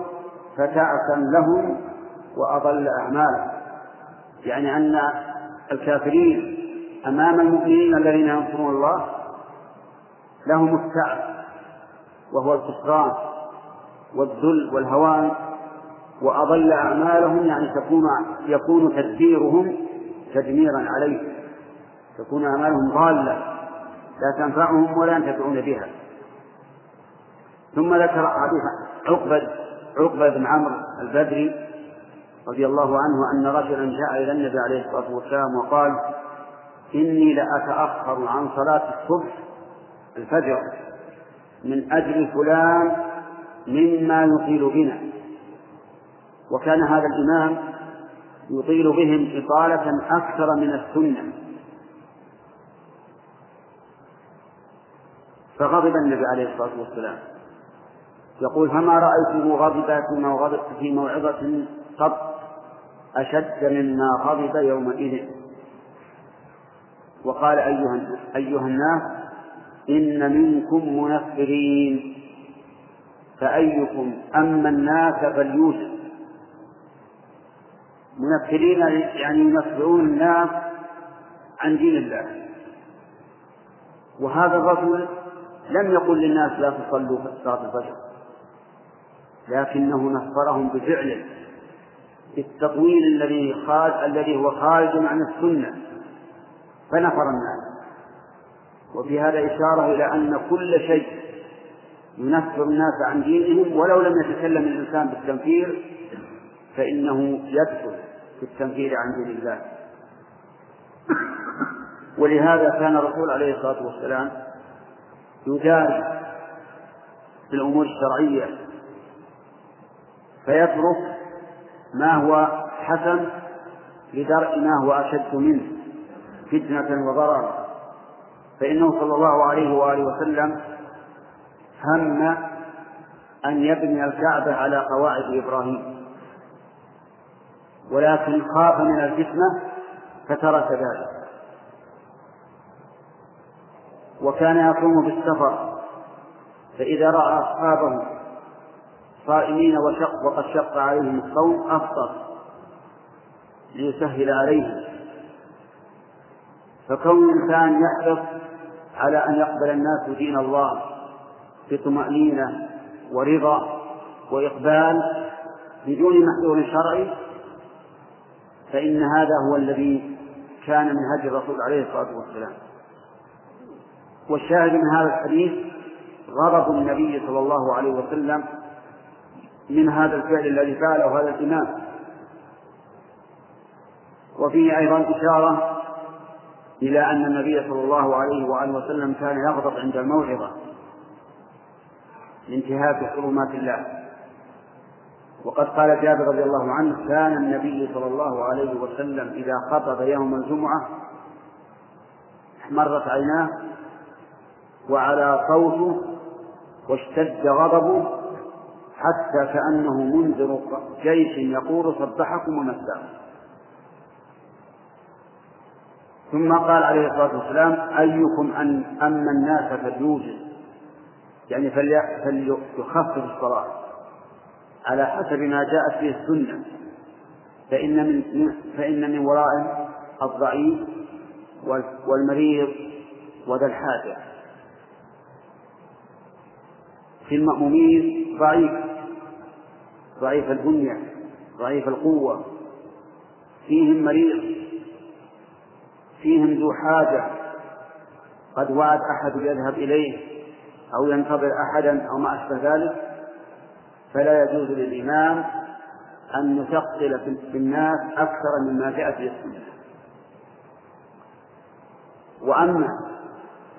فتعسا لهم وأضل أعمالهم. يعني أن الكافرين أمام المؤمنين الذين ينصرون الله لهم التعب وهو الخسران والذل والهوان وأضل أعمالهم يعني تكون يكون تدبيرهم تدميرا عليه تكون أعمالهم ضالة لا تنفعهم ولا ينتفعون بها. ثم ذكر حديث عقبة عقبة بن عمرو البدري رضي الله عنه أن رجلا جاء إلى النبي عليه الصلاة والسلام وقال إني لأتأخر عن صلاة الصبح الفجر من أجل فلان مما يطيل بنا. وكان هذا الإمام يطيل بهم إطالة أكثر من السنة. فغضب النبي عليه الصلاة والسلام. يقول فما رأيته غضب في موعظة قط أشد مما غضب يومئذ. وقال أيها أيها الناس إن منكم منفرين. فأيكم أما الناس فليوسف. منفرين يعني ينفرون الناس عن دين الله. وهذا الرجل لم يقل للناس لا تصلوا صلاة الفجر. لكنه نفرهم بفعله بالتطويل الذي خارج الذي هو خارج عن السنة. فنفر الناس. وفي هذا إشارة إلى أن كل شيء ينفر الناس عن دينهم. ولو لم يتكلم الإنسان بالتنفير فإنه يدخل في التنفير عن دين الله. ولهذا كان الرسول عليه الصلاة والسلام يجاري في الأمور الشرعية فيترك ما هو حسن لدرء ما هو أشد منه فتنة وضررا فإنه صلى الله عليه وآله وسلم هم أن يبني الكعبة على قواعد إبراهيم. ولكن خاف من الفتنة فترك ذلك. وكان يقوم بالسفر فإذا رأى أصحابه صائمين وشق وقد شق عليهم الصوم أفطر ليسهل عليهم فكون الإنسان يحرص على أن يقبل الناس دين الله بطمأنينة ورضا وإقبال بدون محذور شرعي فإن هذا هو الذي كان من هدي الرسول عليه الصلاة والسلام. والشاهد من هذا الحديث غضب النبي صلى الله عليه وسلم من هذا الفعل الذي فعله هذا الإمام. وفيه أيضا إشارة إلى أن النبي صلى الله عليه وآله وسلم كان يغضب عند الموعظة لانتهاك حرمات الله. وقد قال جابر رضي الله عنه كان النبي صلى الله عليه وسلم إذا خطب يوم الجمعة احمرت عيناه وعلى صوته واشتد غضبه حتى كأنه منذر جيش يقول صبحكم ومساكم ثم قال عليه الصلاة والسلام أيكم أن أما الناس فليوجد. يعني فليخفف الصلاة. على حسب ما جاءت به السنة. فإن من فإن من ورائه الضعيف والمريض وذا الحاجة. في المأمومين ضعيف ضعيف البنية ضعيف القوة فيهم مريض فيهم ذو حاجة قد وعد أحد يذهب إليه أو ينتظر أحدا أو ما أشبه ذلك فلا يجوز للإمام أن يثقل في الناس أكثر مما جاءت به السنة. وأما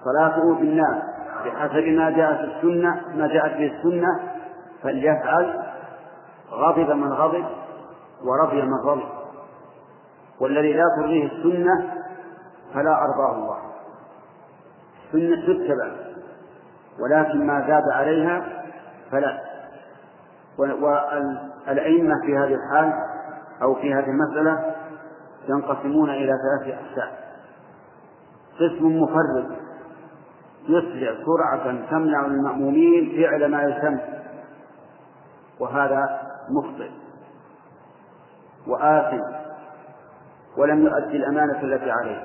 صلاته بالناس بحسب ما جاءت السنة ما جاءت به السنة فليفعل غضب من غضب ورضي من رضي. والذي لا ترضيه السنة فلا أرضاه الله. السنة تتبع ولكن ما زاد عليها فلا. والأئمة في هذه الحال أو في هذه المسألة ينقسمون إلى ثلاثة أقسام. قسم مفرد. يسرع سرعة تمنع المأمومين فعل ما يسمى. وهذا مخطئ. وآثم. ولم يؤدي الأمانة التي عليه.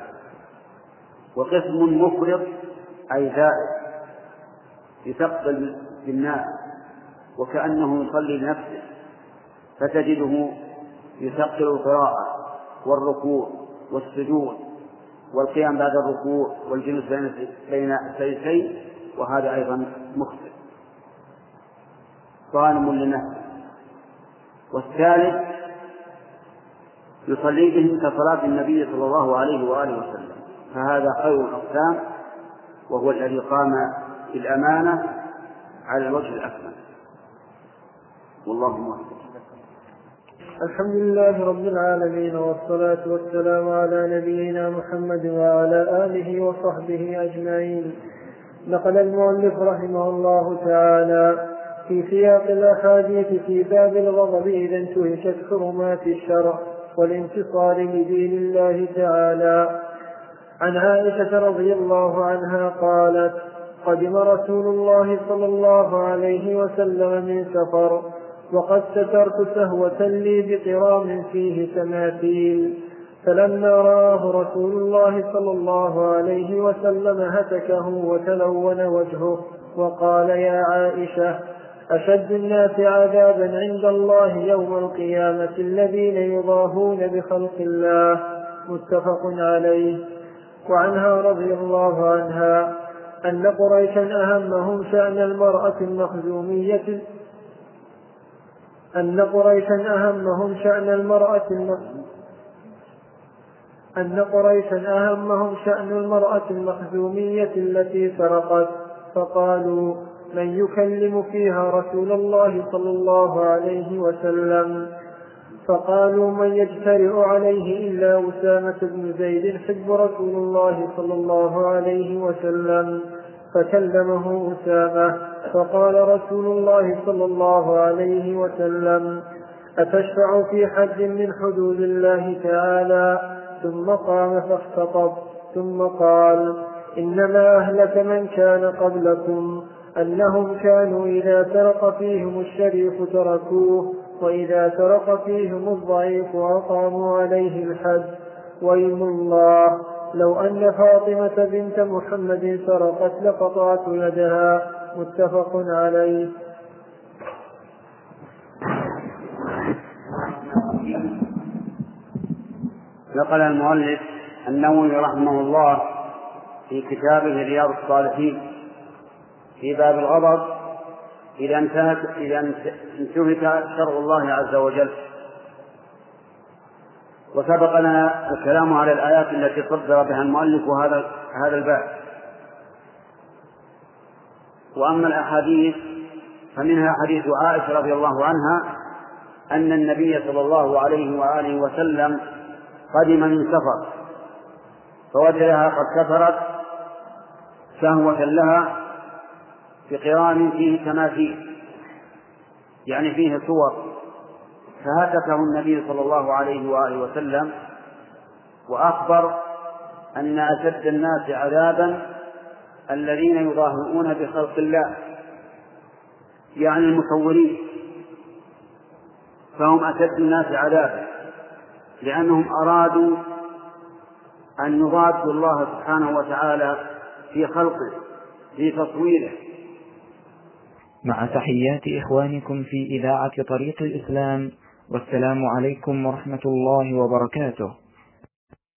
وقسم مفرط أي زائد. يثقل بالناس وكأنه يصلي لنفسه. فتجده يثقل القراءة والركوع والسجود. والقيام بعد الركوع والجلوس بين السيدتين وهذا أيضا مخطئ. ظالم لنفسه. والثالث يصلي بهم كصلاة النبي صلى الله عليه وآله وسلم. فهذا خير الأقسام وهو الذي قام بالأمانة على الوجه الأكمل. والله موفق. الحمد لله رب العالمين والصلاة والسلام على نبينا محمد وعلى آله وصحبه أجمعين. نقل المؤلف رحمه الله تعالى في سياق الأحاديث في باب الغضب إذا انتهكت حرمات الشرع والانتصار لدين الله تعالى. عن عائشة رضي الله عنها قالت قدم رسول الله صلى الله عليه وسلم من سفر وقد سترت سهوة لي بقرام فيه تماثيل فلما رآه رسول الله صلى الله عليه وسلم هتكه وتلون وجهه وقال يا عائشة أشد الناس عذابا عند الله يوم القيامة الذين يضاهون بخلق الله. متفق عليه. وعنها رضي الله عنها أن قريشا أهمهم شأن المرأة المخزومية أن قريشا أهمهم شأن المرأة أن قريشا أهمهم شأن المرأة المخزومية التي سرقت فقالوا من يكلم فيها رسول الله صلى الله عليه وسلم. فقالوا من يجترئ عليه إلا أسامة بن زيد حب رسول الله صلى الله عليه وسلم فكلمه أسامة. فقال رسول الله صلى الله عليه وسلم أتشفع في حد من حدود الله تعالى؟ ثم قام فاختطب ثم قال إنما أهلك من كان قبلكم أنهم كانوا إذا سرق فيهم الشريف تركوه وإذا سرق فيهم الضعيف أقاموا عليه الحد. وإن الله لو أن فاطمة بنت محمد سرقت لقطعت يدها. متفق عليه. نقل المؤلف النووي رحمه الله في كتابه رياض الصالحين في باب الغضب إذا انتهت إذا انتهك شرع الله عز وجل. وسبق لنا الكلام على الآيات التي صدر بها المؤلف هذا هذا الباب. وأما الأحاديث فمنها حديث عائشة رضي الله عنها أن النبي صلى الله عليه وآله وسلم قدم من سفر فوجدها قد سفرت شهوة لها بقران فيه تماثيل يعني فيه صور فهتكه النبي صلى الله عليه وآله وسلم وأخبر أن أشد الناس عذابا الذين يضاهئون بخلق الله يعني المصورين فهم أشد الناس عذابا لأنهم أرادوا أن يضادوا الله سبحانه وتعالى في خلقه في تصويره. مع تحيات إخوانكم في إذاعة طريق الإسلام والسلام عليكم ورحمة الله وبركاته.